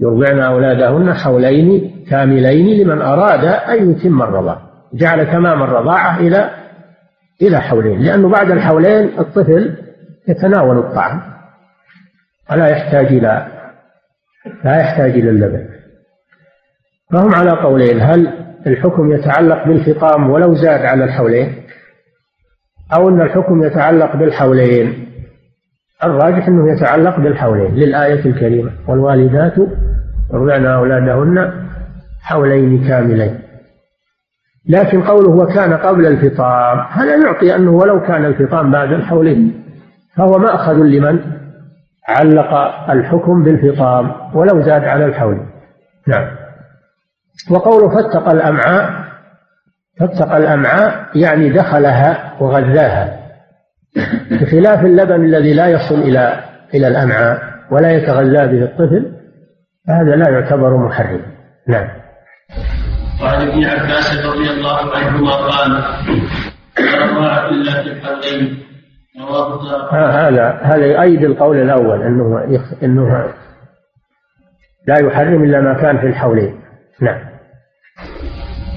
يرضعن أولادهن حولين كاملين لمن أراد أن يتم الرضاعة جعل تمام الرضاعة إلى إلى حولين. لأنه بعد الحولين الطفل يتناول الطعام. ولا يحتاج إلى لا يحتاج إلى اللبن. فهم على قولين هل الحكم يتعلق بالفطام ولو زاد على الحولين؟ أو أن الحكم يتعلق بالحولين؟ الراجح أنه يتعلق بالحولين للآية الكريمة والوالدات يرضعن أولادهن حولين كاملين. لكن قوله وكان قبل الفطام هذا يعطي أنه ولو كان الفطام بعد الحولين فهو مأخذ لمن؟ علق الحكم بالفطام ولو زاد على الحول. نعم. وقوله فاتق الأمعاء فاتق الأمعاء يعني دخلها وغذاها. بخلاف اللبن الذي لا يصل إلى إلى الأمعاء ولا يتغذى به الطفل فهذا لا يعتبر محرم. نعم. وعن ابن عباس رضي الله عنهما قال لا رضاع إلا في الحولين هذا هذا يؤيد القول الأول إنه إنه لا يحرم إلا ما كان في الحولين. نعم.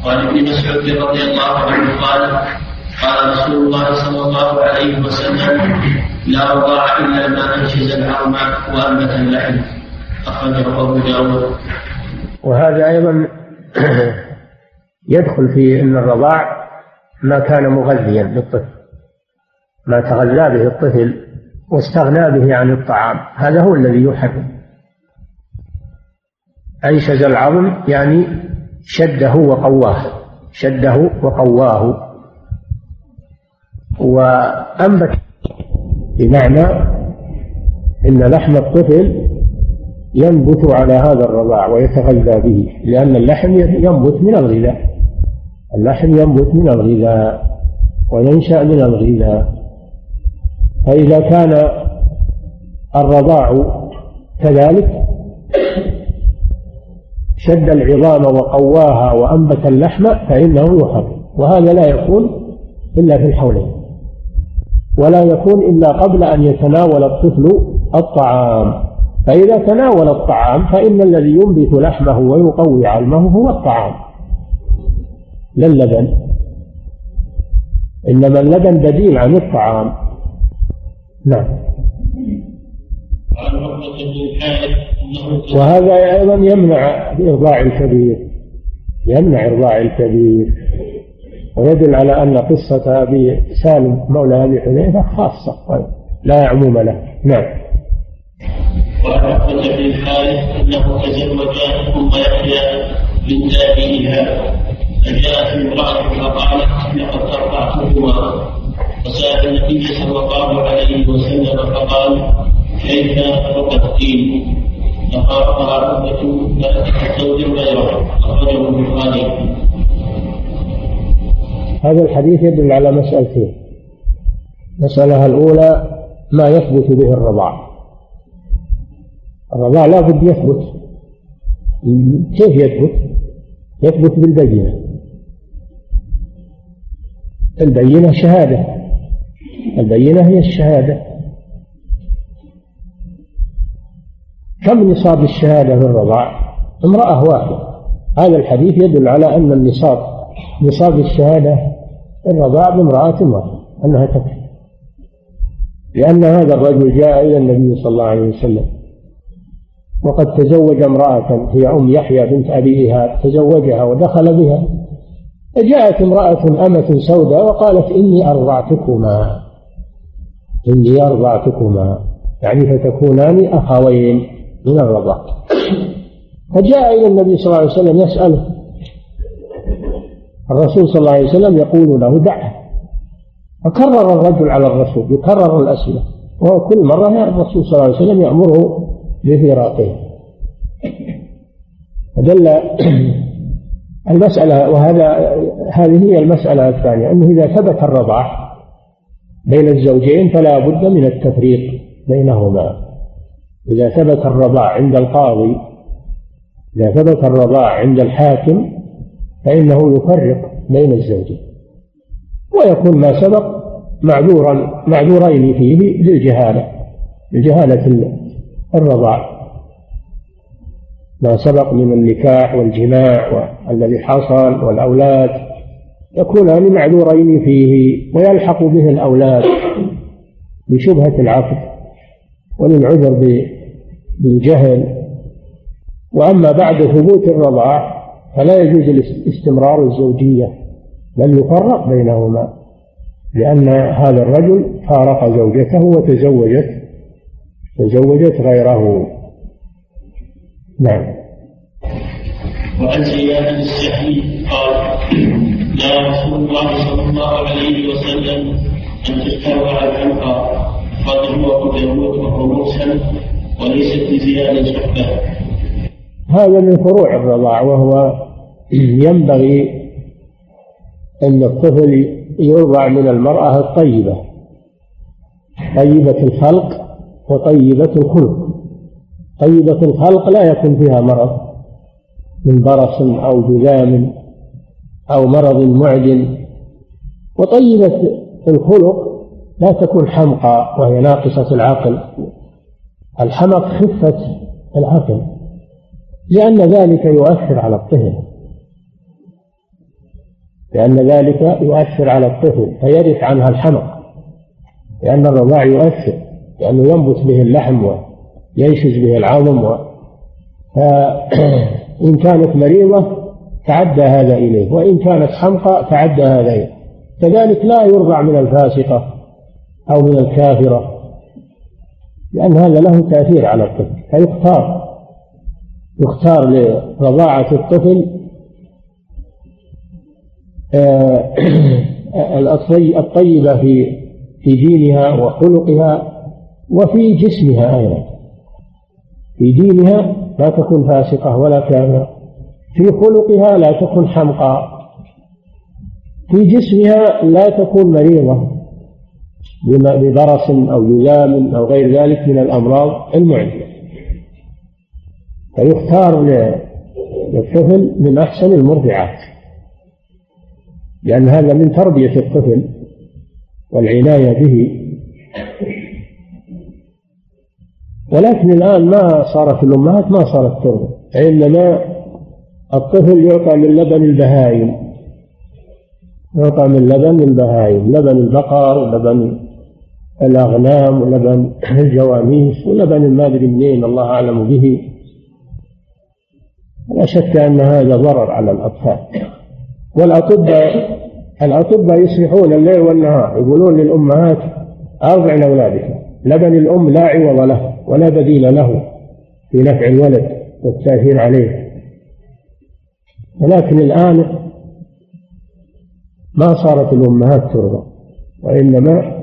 قال ابن مسعود رضي الله عنه قال قال رسول الله صلى الله عليه وسلم لا رضاع إلا ما انشز العظم وانبت اللحم. اخرجه أبو داود. وهذا أيضا يدخل في إن الرضاع ما كان مغذيا للطفل. ما تغذى به الطفل واستغنى به عن الطعام هذا هو الذي يحرم. أنشز العظم يعني شده وقواه شده وقواه. وأنبت بمعنى إن لحم الطفل ينبت على هذا الرضاع ويتغذى به لأن اللحم ينبت من الغذاء. اللحم ينبت من الغذاء وينشأ من الغذاء. فإذا كان الرضاع كذلك شد العظام وقواها وأنبت اللحم فإنه يحرم وهذا لا يكون إلا في الحولين. ولا يكون إلا قبل أن يتناول الطفل الطعام. فإذا تناول الطعام فإن الذي ينبت لحمه ويقوي علمه هو الطعام. لا اللبن. إنما اللبن بديل عن الطعام. نعم. وهذا أيضا يمنع إرضاع الكبير يمنع إرضاع الكبير. ويدل على أن قصة أبي سالم مولى أبي حذيفة خاصة لا عموم له. نعم. عقبة بن الحارث أنه تزوج أم يحيى من تابعيها فجاءت امرأة فقالت لقد أرضعتكما فسأل النبي صلى الله عليه وسلم فقال كيف وقتين فقال عقبة لا زوج غيره. أخرجه البخاري. هذا الحديث يدل على مسألتين المسألة الأولى ما يثبت به الرضاع. الرضاع لا بد يثبت. كيف يثبت؟ يثبت بالبينة. البينة شهادة. البينة هي الشهادة. كم نصاب الشهادة في الرضاع؟ امرأة واحدة. هذا الحديث يدل على أن النصاب نصاب الشهادة في الرضاع بامرأة واحدة أنها تكفي. لأن هذا الرجل جاء إلى النبي صلى الله عليه وسلم وقد تزوج امرأة هي أم يحيى بنت أبي إيهاب تزوجها ودخل بها. فجاءت امرأة أمة سوداء وقالت إني أرضعتكما. إني أرضعتكما يعني فتكونان أخوين من الرضاع. فجاء إلى النبي صلى الله عليه وسلم يسأله الرسول صلى الله عليه وسلم يقول له دعه. فكرر الرجل على الرسول يكرر الأسئلة. وكل مرة الرسول صلى الله عليه وسلم يأمره بفراقه. فدل المسألة وهذا هذه هي المسألة الثانية أنه إذا ثبت الرضاع بين الزوجين فلا بد من التفريق بينهما. إذا ثبت الرضاع عند القاضي إذا ثبت الرضاع عند الحاكم فإنه يفرق بين الزوجين. ويكون ما سبق معذورا معذورين فيه للجهالة لجهالة الرضاع. ما سبق من النكاح والجماع الذي حصل والأولاد. يكونان معذورين فيه ويلحق به الأولاد بشبهة العقد وللعذر بالجهل. وأما بعد ثبوت الرضاع فلا يجوز استمرار الزوجية بل يفرق بينهما لأن هذا الرجل فارق زوجته وتزوجت تزوجت غيره. نعم. وعن زياد السحي قال لا رسول الله صلى الله عليه وسلم أن تستوى الحلقة داود وهو مرسل وليست لزياد صحبة هذا من فروع الرضاع وهو ينبغي أن الطفل يرضع من المرأة الطيبة طيبة الخلق وطيبة الخلق. طيبة الخلق لا يكون فيها مرض من برص أو جذام أو مرض معد وطيبة الخلق لا تكون حمقى وهي ناقصة العقل. الحمق خفة العقل لأن ذلك يؤثر على الطفل لأن ذلك يؤثر على الطفل فيرث عنها الحمق لأن الرضاع يؤثر لأنه ينبت به اللحم وينشز به العظم و... فإن كانت مريضة تعدى هذا إليه وإن كانت حمقى تعدى هذا إليه. كذلك لا يرضع من الفاسقة أو من الكافرة لأن هذا له تأثير على الطفل فيختار. يختار لرضاعة الطفل آه، الطيبة في في دينها وخلقها وفي جسمها أيضا. في دينها لا تكون فاسقة ولا كافرة. في خلقها لا تكون حمقى. في جسمها لا تكون مريضة ببرص أو جذام أو غير ذلك من الأمراض المعدية. فيختار للطفل من أحسن المرضعات لأن هذا من تربية الطفل والعناية به. ولكن الآن ما صارت الأمهات ما صارت ترضع إنما الطفل يعطى من لبن البهائم. يعطى من لبن البهائم. لبن البقر ولبن الأغنام ولبن الجواميس ولبن ما أدري منين الله أعلم به. لا شك أن هذا ضرر على الأطفال. والأطباء الأطباء يصلحون الليل والنهار يقولون للأمهات أرضعن أولادك لبن الأم لا عوض له ولا بديل له في نفع الولد والتأثير عليه. ولكن الآن ما صارت الأمهات ترضى وإنما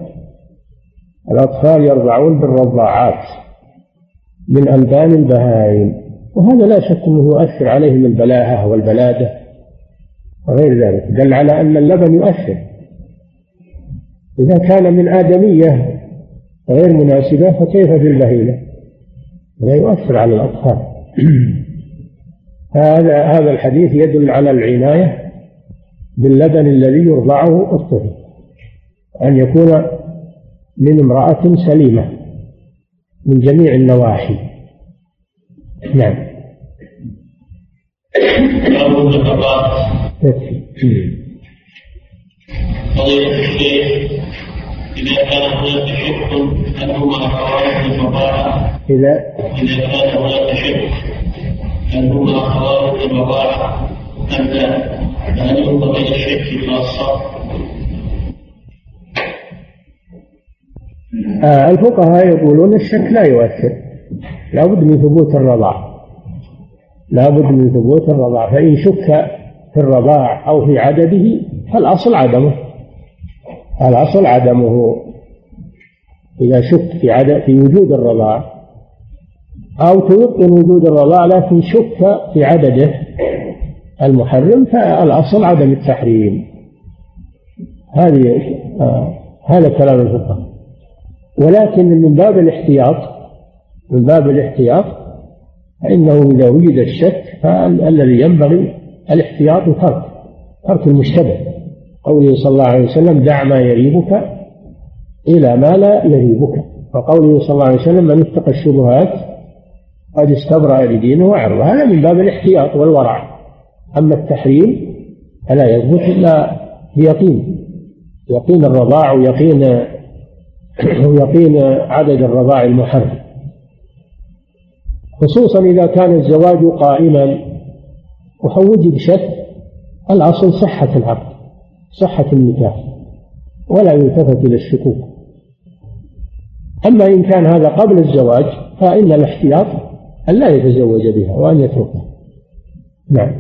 الأطفال يرضعون بالرضاعات من ألبان البهائم وهذا لا شك أنه يؤثر عليهم البلاهة والبلادة وغير ذلك دل على أن اللبن يؤثر. إذا كان من آدمية غير مناسبة فكيف بالبهيمة لا يؤثر على الأطفال. هذا هذا الحديث يدل على العناية باللبن الذي يرضعه الطفل أن يكون من امرأة سليمة من جميع النواحي نعم إذا كان هناك شك هل هما أخوات الرضاعة؟ إذا إذا كان هناك شك أم لا؟ ينظر إلى الشك خاصة؟ الفقهاء يقولون الشك لا يؤثر لابد من ثبوت الرضاع لابد من ثبوت الرضاع فإن شك في الرضاع أو في عدده فالأصل عدمه الأصل عدمه إذا شك في عدد في وجود الرضاع أو تيقن وجود الرضاع لكن شك في عدده المحرم فالأصل عدم التحريم. هذه آه هذا كلام الفقهاء ولكن من باب الاحتياط من باب الاحتياط فإنه إذا وجد الشك فالذي ينبغي الاحتياط ترك ترك المشتبه. قوله صلى الله عليه وسلم دع ما يريبك إلى ما لا يريبك. وقوله صلى الله عليه وسلم من اتقى الشبهات قد استبرأ لدينه وعرضه. هذا من باب الاحتياط والورع. أما التحريم فلا يثبت إلا بيقين. يقين الرضاع ويقين ويقين عدد الرضاع المحرم. خصوصا إذا كان الزواج قائما ووجد شك الأصل صحة العقد صحة النكاح ولا يلتفت إلى الشكوك. أما إن كان هذا قبل الزواج فإن الاحتياط أن لا يتزوج بها وأن يتركها نعم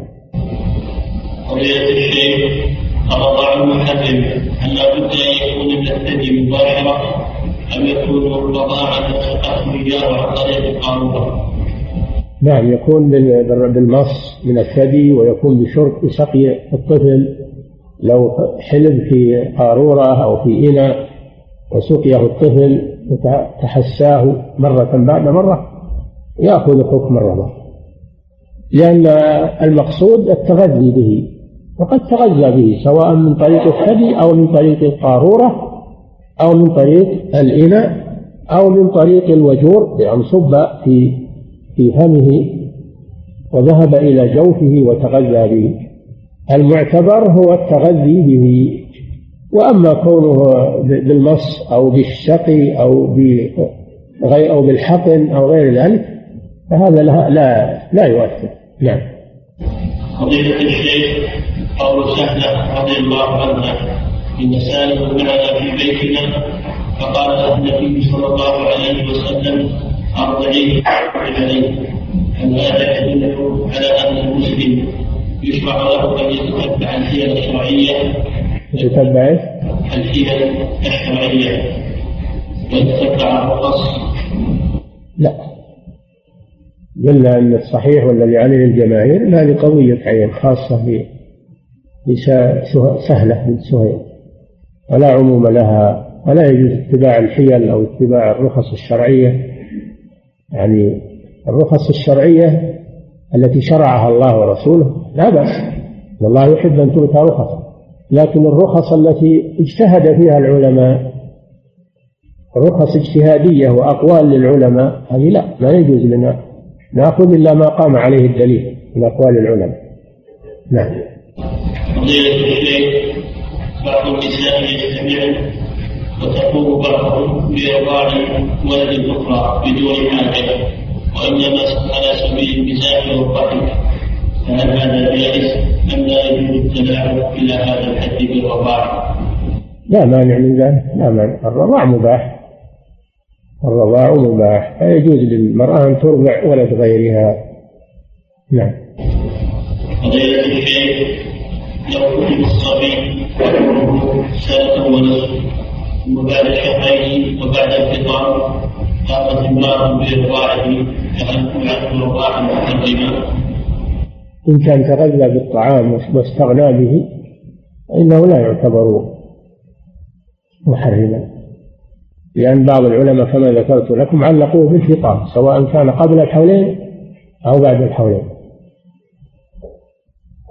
قضية الشيخ الرضاع المحرم هل لابد أن يكون من الثدي مباشرة أم يكون الرضاعة أخوية عن طريق القارورة؟ نعم يكون بالمص من الثدي ويكون بشرب سقي الطفل لو حلب في قارورة أو في إناء وسقيه الطفل وتحساه مرة بعد مرة يأخذ حكم الرضا. لأن المقصود التغذي به وقد تغذى به سواء من طريق الثدي أو من طريق القارورة أو من طريق الإناء أو من طريق الوجور بأن صب في في فمه وذهب إلى جوفه وتغذى به. المعتبر هو التغذي به. وأما كونه بالمص أو بالشقي أو بغير أو بالحقن أو غير ذلك فهذا لا لا, لا يؤثر. نعم. فضيلة الشيخ قول سهلة رضي الله عنها إن سالم معنا في بيتنا فقال له النبي صلى الله عليه وسلم أرضعيه عليه. هل هذا يدل على أن المسلم يشرع له أن يتتبع الحيل الشرعية؟ يتتبع الحيل الشرعية. ويتتبع الرقص؟ لا. قلنا أن الصحيح والذي عليه الجماهير هذه قضية عين خاصة سهلة بنت سهيل. ولا عموم لها ولا يجوز اتباع الحيل أو اتباع الرخص الشرعية. يعني الرخص الشرعية التي شرعها الله ورسوله لا بأس. الله يحب أن تؤتى رخص لكن الرخص التي اجتهد فيها العلماء رخص اجتهادية وأقوال للعلماء هذه لا ما يجوز لنا نأخذ إلا ما قام عليه الدليل من أقوال العلماء. نعم. الشيخ بعض يجتمعن وتقوم بعضهم بإرضاع ولد الأخرى بدون حاجة وإنما على سبيل المزاح والضحك فهل هذا جائز أم لا يجوز التلاعب إلى هذا الحد بالرضاعة؟ لا مانع من ذلك لا مانع. الرضاع مباح. الرضاع مباح لا يجوز للمرأة أن ترضع ولد غيرها نعم. فضيلة الشيخ كتب الصبي سنة ونصف وبعد شهرين وبعد الفطام قامت امرأة بإرضاعه كأن عنه رضاعا محرما إن كان تغذى بالطعام واستغنى به فإنه لا يعتبر محرما. لأن بعض العلماء كما ذكرت لكم علقوه بالفطام سواء كان قبل الحولين أو بعد الحولين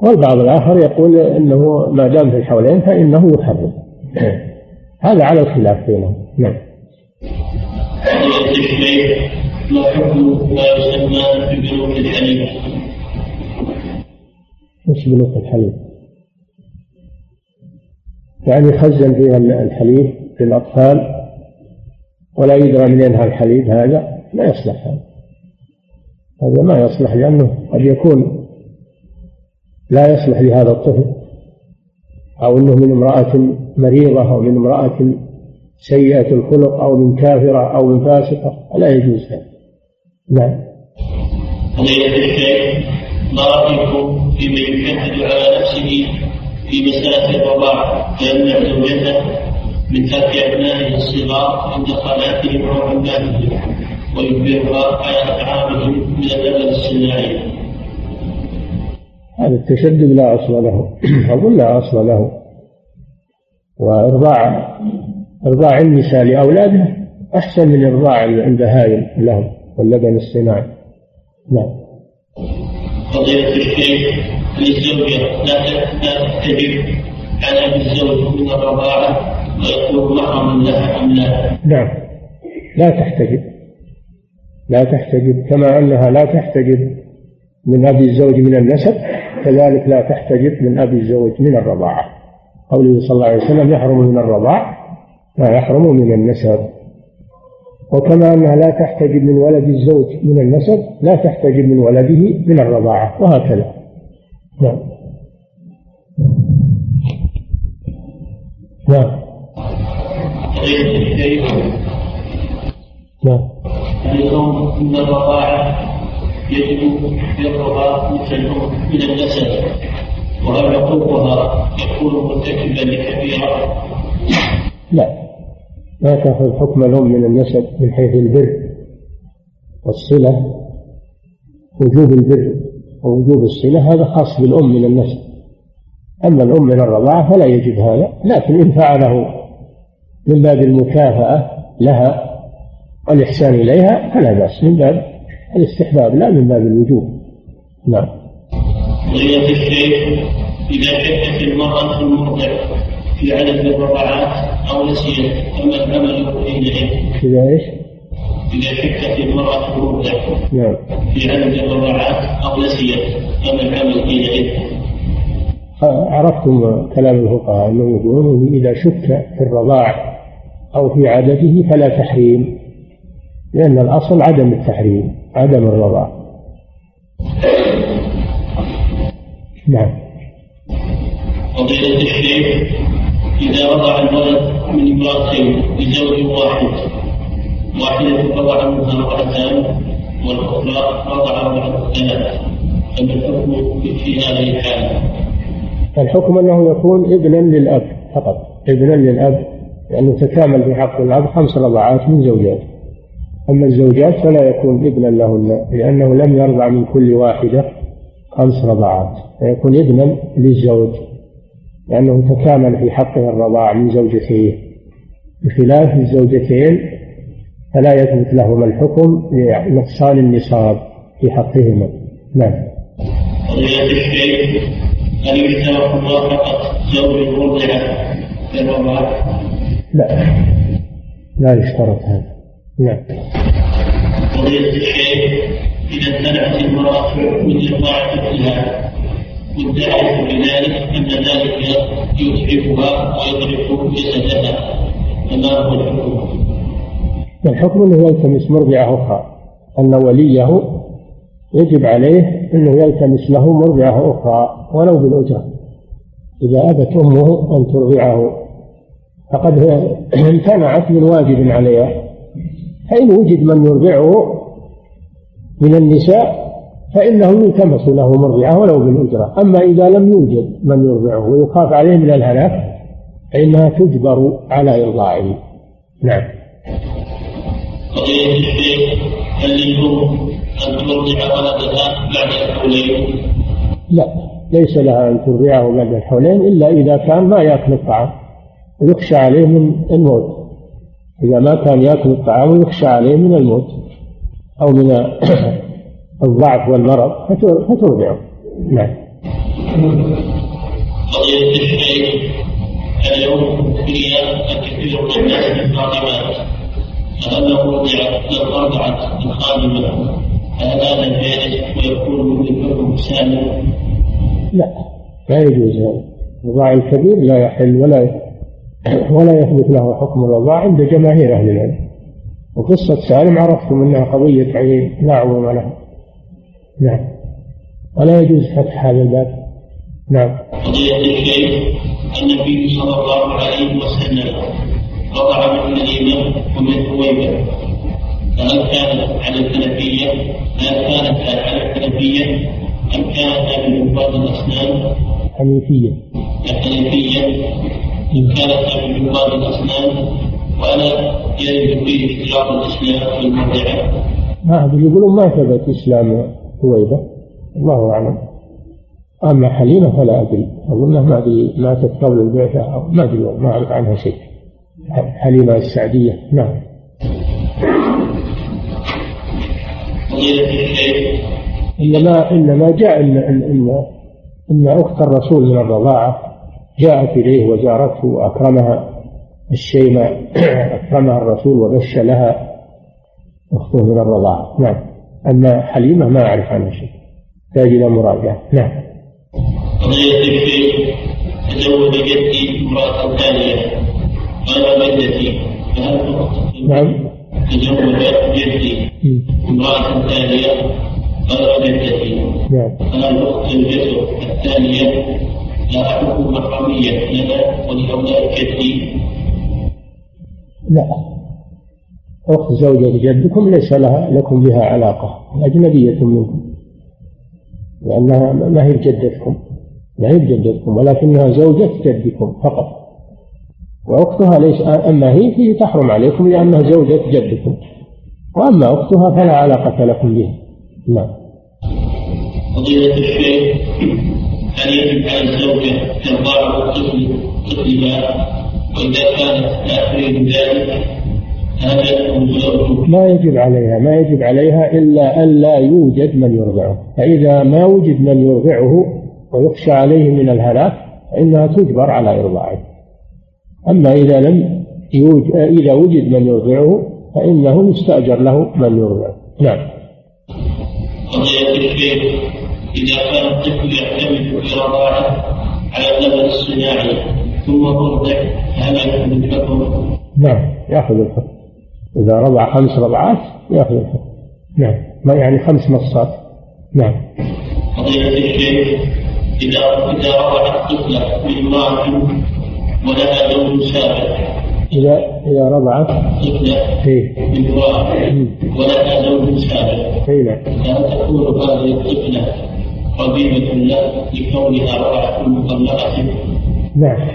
والبعض الآخر يقول إنه ما دام في الحولين فإنه يحرم هذا على الخلاف بينهم نعم ما حكم ما يسمى ببنوك الحليب؟ بنوك الحليب؟ يعني يخزن فيها الحليب للأطفال ولا يدرى من ينهى الحليب هذا لا يصلح. هذا هذا ما يصلح لأنه قد يكون لا يصلح لهذا الطفل. أو أنه من امرأة مريضة أو من امرأة سيئة الخلق أو من كافرة أو من فاسقة لا يجوز هذا. نعم. ما رأيكم في من يشهد على نفسه في مسألة الرضاعة فيمنع زوجته من ترك أبنائه الصغار عند صلاتهم أو عبادتهم ويخبرها على أفعالهم من الأدب الصناعي هذا التشدد لا أصل له. أقول لا أصل له. وإرضاع إرضاع النساء لأولادها أحسن من إرضاع البهائم لهم واللبن الصناعي. نعم. فضيلة الشيخ للزوجة لا تحتجب على الزوج من الرضاعة. لها أم لا؟ نعم. لا تحتجب. لا تحتجب. كما أنها لا تحتجب من أبي الزوج من النسب كذلك لا تحتجب من أبي الزوج من الرضاعة. قوله صلى الله عليه وسلم يحرم من الرضاع ما يحرم من النسب. وكما أنها لا تحتجب من ولد الزوج من النسب لا تحتجب من ولده من الرضاعة. وهكذا. نعم. نعم. نعم اليوم ان الرضاعه يجب برها مثل من النسب وهل حقوقها يكون مرتكبا لكبيره؟ لا ما تأخذ حكم الأم من النسب من حيث البر والصلة وجوب البر ووجوب الصلة هذا خاص بالأم من النسب أما الأم من الرضاعة فلا يجب هذا لكن إن فعله من باب المكافأة لها والإحسان إليها فلا بأس من باب الاستحباب لا من باب الوجوب نعم قضية الشيخ إذا شكت المرأة المرضع في عدد الرضعات أو نسيت فما العمل حينئذ؟ إذا إيش؟ إذا شكت المرأة المرضع نعم في عدد الرضعات أو نسيت فما العمل حينئذ؟ عرفتم كلام الفقهاء انهم يقولون إذا شك في الرضاع أو في عدده فلا تحريم لأن الأصل عدم التحريم عدم الرضاع نعم. فضيلة الشيخ إذا وضع الولد من امرأتين لزوج واحد. واحدة وضع منها امرأتان والأخرى وضع امرأة ثلاث. فما الحكم في هذه الحالة؟ الحكم أنه يكون ابنا للأب فقط ابنا للأب. لأنه يعني تكامل في حق الأب خمس رضعات من زوجات أما الزوجات فلا يكون ابنا لهن لأنه لم يرضع من كل واحدة خمس رضعات فيكون ابنا للزوج لأنه تكامل في حقه الرضاع من زوجتيه بخلاف الزوجتين فلا يثبت لهما الحكم لنقصان النصاب في حقهما نعم. يشترط موافقة زوج؟ لا. لا يشترط هذا. نعم قضية الشيخ إذا امتنعت المرأة من إرضاع طفلها مدعية بذلك أن ذلك يتعبها ويضرب جسدها. فما هو الحكم؟ الحكم أنه يلتمس مرضعة أخرى. أن وليه يجب عليه أنه يلتمس له مرضعة أخرى ولو بالأجرة إذا أبت أمه أن ترضعه. فقد امتنعت من واجب عليها فإن وجد من يرضعه من النساء فإنه يلتمس له مرضعة ولو بالأجرة. أما إذا لم يوجد من يرضعه ويخاف عليه من الهلاك فإنها تجبر على إرضاعه. نعم؟ لا ليس لها أن ترضعه بعد الحولين إلا إذا كان ما يأكل الطعام. ويخشى عليه من الموت. إذا ما كان يأكل الطعام ويخشى عليه من الموت أو من الضعف والمرض فترضعه نعم. الشيخ اليوم جائز ويكون؟ لا لا يجوز هذا. الرضاع الكبير لا يحل ولا ولا يثبت له حكم الرضاع عند جماهير أهل العلم. وقصة سالم عرفتم أنها قضية عين لا عظم لها. نعم. ولا يجوز فتح هذا الباب. نعم. قضية الشيخ النبي صلى الله عليه وسلم. وضع من الإمام ومن هويبة فهل كانت على الحنفية هل كانت على الحنفية أم كانت من عباد الأسنان؟ حنيفية. الحنفية إن كانت من عباد الأسنان ولا يرد فيه اشتراط الإسلام في المرضعة؟ ما يقولون ما ثبت إسلام هويبة الله أعلم. أما حليمة فلا أدري. أظنها ما أدري ماتت قبل البعثة أو ما أدري ما أعرف عنها شيء. حليمة السعدية نعم. إنما إنما جاء إن إن إن, إن أخت الرسول من الرضاعة جاءت إليه وزارته وأكرمها الشيمة أكرمها الرسول وبش لها أخته من الرضاعة نعم. أما حليمة ما أعرف عنها شيء. تحتاج إلى مراجعة. نعم. قضية الشيخ تزوج جدي امرأة ثانية قال جدتي فهل نعم. تزوج جدي امرأة ثانية غير جدتي نعم. فهل أخت الجزء الثانية لا. أخت زوجة جدكم ليس لها لكم بها علاقة أجنبية منكم. لأنها ما هي بجدتكم ما هي بجدتكم ولكنها زوجة جدكم فقط. وأختها ليس أما هي فهي تحرم عليكم لأنها زوجة جدكم. وأما أختها فلا علاقة لكم بها. نعم. فضيلة الشيخ. طفل طفلها وإذا كانت لا تريد ذلك ما يجب عليها ما يجب عليها إلا ألا يوجد من يرضعه. فإذا ما وجد من يرضعه ويخشى عليه من الهلاك فإنها تجبر على إرضاعه. أما إذا لم يوجد إذا وجد من يرضعه فإنه يستأجر له من يرضعه. نعم. إذا كان الطفل يعتمد في رضاعه على اللبن الصناعي ثم ترضع هل يأخذ الحكم؟ نعم يأخذ الحكم. إذا رضع خمس رضعات يأخذ الحكم. نعم ما يعني خمس مصات نعم. قضية الشيخ إذا إذا رضعت طفلة بامرأة ولها زوج سابق. إذا إذا رضعت طفلة إيه. بامرأة ولها زوج سابق. إيه نعم. تكون هذه الطفلة ربيبة له لكونها رضعت مطلقة؟ نعم.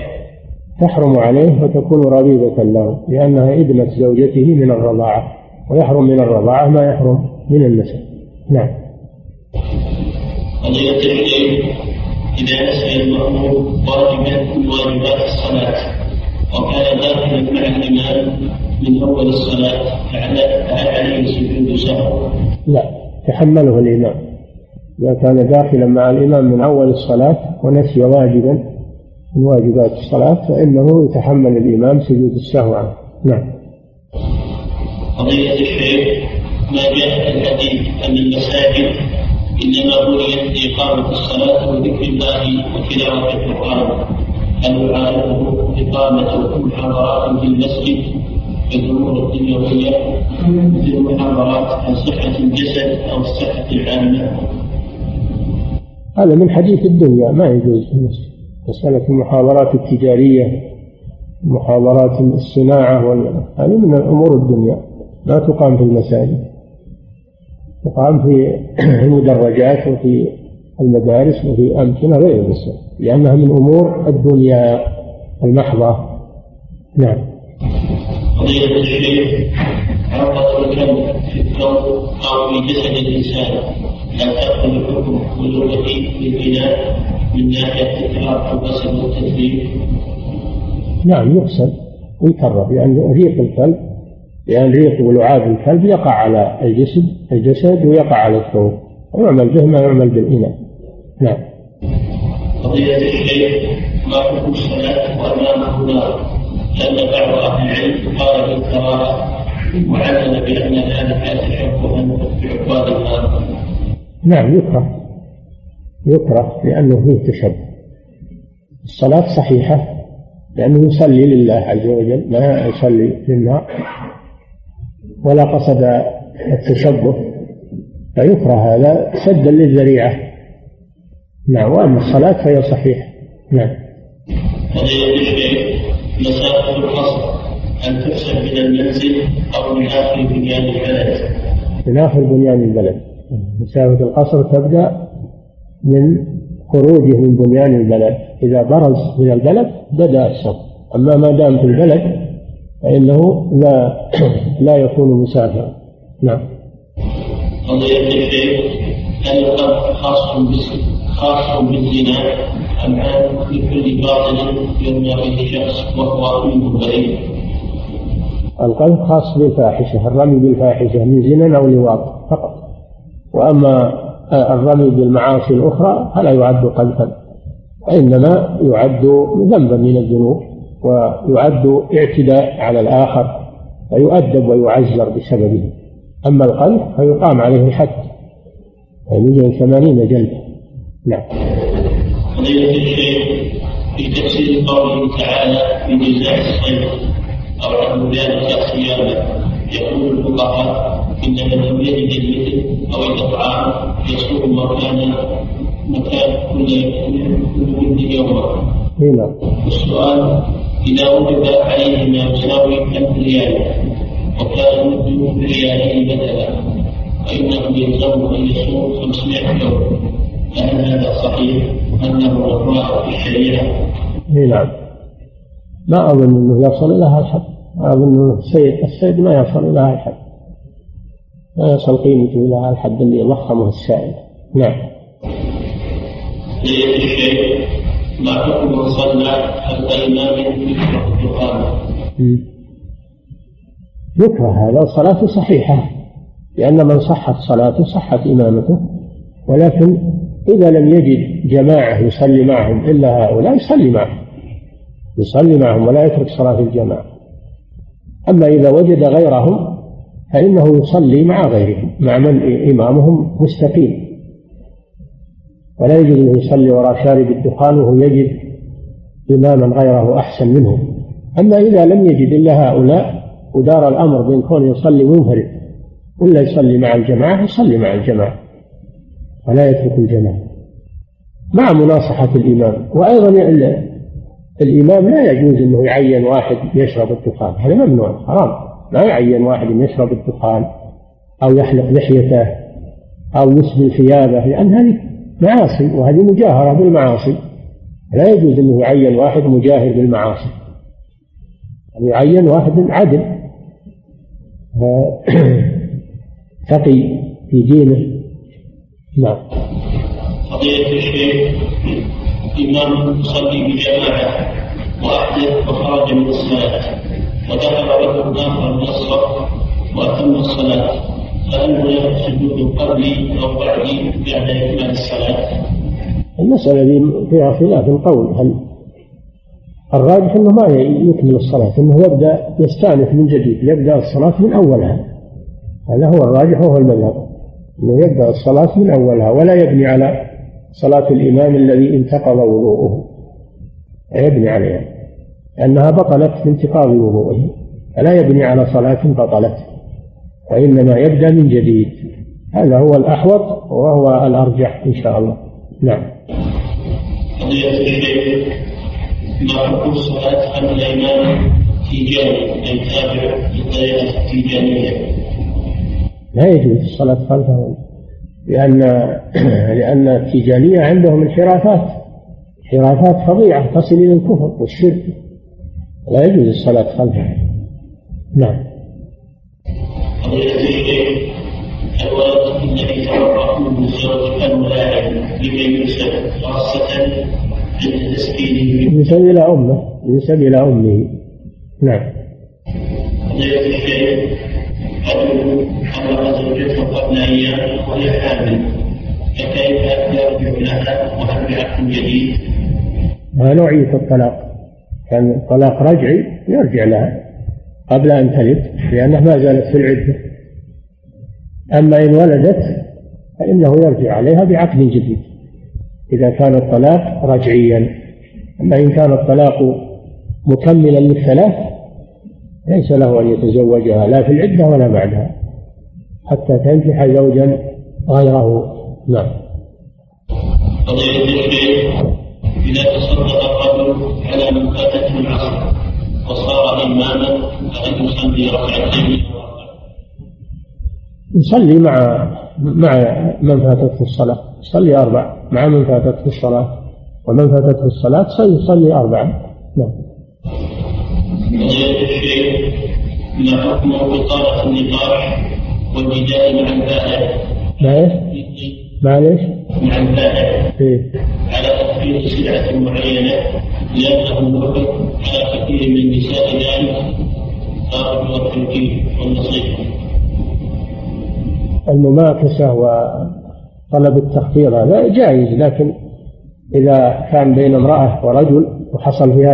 تحرم عليه وتكون ربيبة له لأنها ابنة زوجته من الرضاعة ويحرم من الرضاعة ما يحرم من النسب. نعم. قضية الشيء إذا نسي المأمور واجبا من واجبات الصلاة وكان داخلا مع الإمام من أول الصلاة فهل عليه سجود سهو؟ لا. تحمله الإمام. إذا كان داخلا مع الإمام من أول الصلاة ونسي واجبا من واجبات الصلاة فإنه يتحمل الإمام سجود السهو عنه. نعم. قضية الشيخ ما جاء في الحديث أن المساجد إنما بنيت لإقامة الصلاة وذكر الله وتلاوة القرآن. هل يعارضه إقامة محاضرات في المسجد الأمور الدنيوية مثل المحاضرات عن صحة الجسد أو الصحة العامة؟ هذا من حديث الدنيا ما يجوز. في مسألة المحاضرات التجارية محاضرات الصناعة هذه من أمور الدنيا. لا تقام في المساجد. تقام في المدرجات وفي المدارس وفي أمكنة غير المساجد لأنها من أمور الدنيا المحضة. نعم. قضية الكلب في الكون أو في جسد الإنسان. لا تأخذ الحكم ولغة للبناء من ناحية التكرار البصر والتدريب نعم يغسل ويكرر لأن ريق الكلب لأن ريق ولعاب الكلب يقع على الجسد الجسد ويقع على الثوب. ويعمل به ما يعمل بالإناء نعم. قضية الشيخ ما حكم الصلاة وأمامه نار لأن بعض أهل العلم قال بالكراهة وعلم بأن ذلك تشبها بعباد النار نعم يكره. يكره لأنه فيه تشبه. الصلاة صحيحة لأنه يصلي لله عز وجل ما يصلي للنار. ولا قصد التشبه فيكره هذا سدا للذريعة. نعم وأما الصلاة فهي صحيحة. نعم. مسافة القصر أن تحسب من المنزل أو من آخر بنيان البلد. من آخر بنيان البلد. مسافة القصر تبدأ من خروجه من بنيان البلد. إذا برز من البلد بدأ الصف. أما ما دام في البلد فإنه لا لا يكون مسافرا. نعم. قضية الشيخ هل القلب خاص خاص بالزنا؟ أم عام لكل باطل يرمى به شخص وهو منه بريء؟ القلب خاص بالفاحشة. الرمي بالفاحشة من زنا أو لواط فقط. وأما الرمي بالمعاصي الأخرى فلا يعد قذفا وإنما يعد ذنبا من الذنوب ويعد اعتداء على الآخر فيؤدب ويعزر بسببه. أما القذف فيقام عليه الحد. يعني ثمانين جلدة. نعم. في تفسير قوله تعالى في جزاء الصيد أو ذلك يقول الفقهاء من لم يجد المثل أو الإطعام يصوم مكان مكان كل كل ود يوما. نعم. السؤال إذا وجد عليه ما يساوي ألف ريال وكان مد ريالين مثلا فإنه يلزمه أن يصوم 500 يوم فهل هذا صحيح أنه وقاء في الشريعة؟ نعم ما أظن أنه يصل إلى هذا الحد ما أظن السيد السيد ما يصل إلى هذا الحد ما يصل قيمته هذا الحد اللي ضخمه السائل نعم ما حكم من صلى خلف إمام يكره؟ يكره هذا الصلاة صحيحة لأن من صحت صلاته صحت إمامته ولكن إذا لم يجد جماعة يصلي معهم إلا هؤلاء يصلي معهم يصلي معهم ولا يترك صلاة الجماعة أما إذا وجد غيرهم فإنه يصلي مع غيرهم مع من إمامهم مستقيم. ولا يجوز أن يصلي وراء شارب الدخان وهو يجد إماما غيره أحسن منه. أما إذا لم يجد إلا هؤلاء ودار الأمر بين كونه يصلي منفرد ولا يصلي مع الجماعة يصلي مع الجماعة ولا يترك الجماعة. مع مناصحة الإمام. وأيضا الإمام لا يجوز أنه يعين واحد يشرب الدخان هذا ممنوع حرام. لا يعين واحد يشرب الدخان أو يحلق لحيته أو يسبل ثيابه لأن هذه معاصي وهذه مجاهرة بالمعاصي. لا يجوز أنه يعين واحد مجاهر بالمعاصي. يعين واحد عدل. تقي في دينه. نعم. فضيلة الشيخ إمام يصلي بجماعة وأحدث وخرج من الصلاة. ودخل رجل آخر الصف وأتم الصلاة. فهل هناك سجود قبلي أو بعدي بعد إكمال الصلاة؟ المسألة دي فيها خلاف القول هل الراجح أنه ما يكمل الصلاة أنه يبدأ يستأنف من جديد يبدأ الصلاة من أولها. هذا هو الراجح وهو المذهب أنه يبدأ الصلاة من أولها ولا يبني على صلاة الإمام الذي انتقض وضوءه. يبني عليها. لأنها بطلت بانتقاض وضوءه فلا يبني على صلاة بطلت وإنما يبدأ من جديد. هذا هو الأحوط وهو الأرجح إن شاء الله. نعم. ما حكم خلف الإمام للطريقة التيجانية لا يجوز الصلاة خلفه لأن لأن التيجانية عندهم انحرافات انحرافات فظيعة تصل إلى الكفر والشرك. لا يجوز الصلاة خلفه. نعم. الزوج الملاعب لكي خاصة ينسب إلى أمه ينسب إلى أمه. نعم. الشيخ قبل أيام وهي حامل فكيف يرجع لها وهل بعقد جديد؟ ما نوعية الطلاق؟ كان الطلاق رجعي يرجع لها قبل أن تلد لأنها ما زالت في العدة. أما إن ولدت فإنه يرجع عليها بعقد جديد إذا كان الطلاق رجعيا. أما إن كان الطلاق مكملا للثلاث ليس له أن يتزوجها لا في العدة ولا بعدها حتى تنكح زوجا غيره. نعم. إذا تصدق على من فاتته العصر وصار إماما فهل يصلي ركعتين يصلي مع مع من فاتته الصلاة. يصلي أربع. مع من فاتته الصلاة. ومن فاتته الصلاة يصلي أربعة. نعم. الشيخ ما حكم إطالة النقاش والجدال مع البائع مع إيش؟ مع البائع. إيه؟ على تخفيض سلعة معينة. لأنه على كثير من النساء ذلك والنصيحة المماكسة وطلب التخفيض هذا جائز لكن إذا كان بين امرأة ورجل وحصل في هذا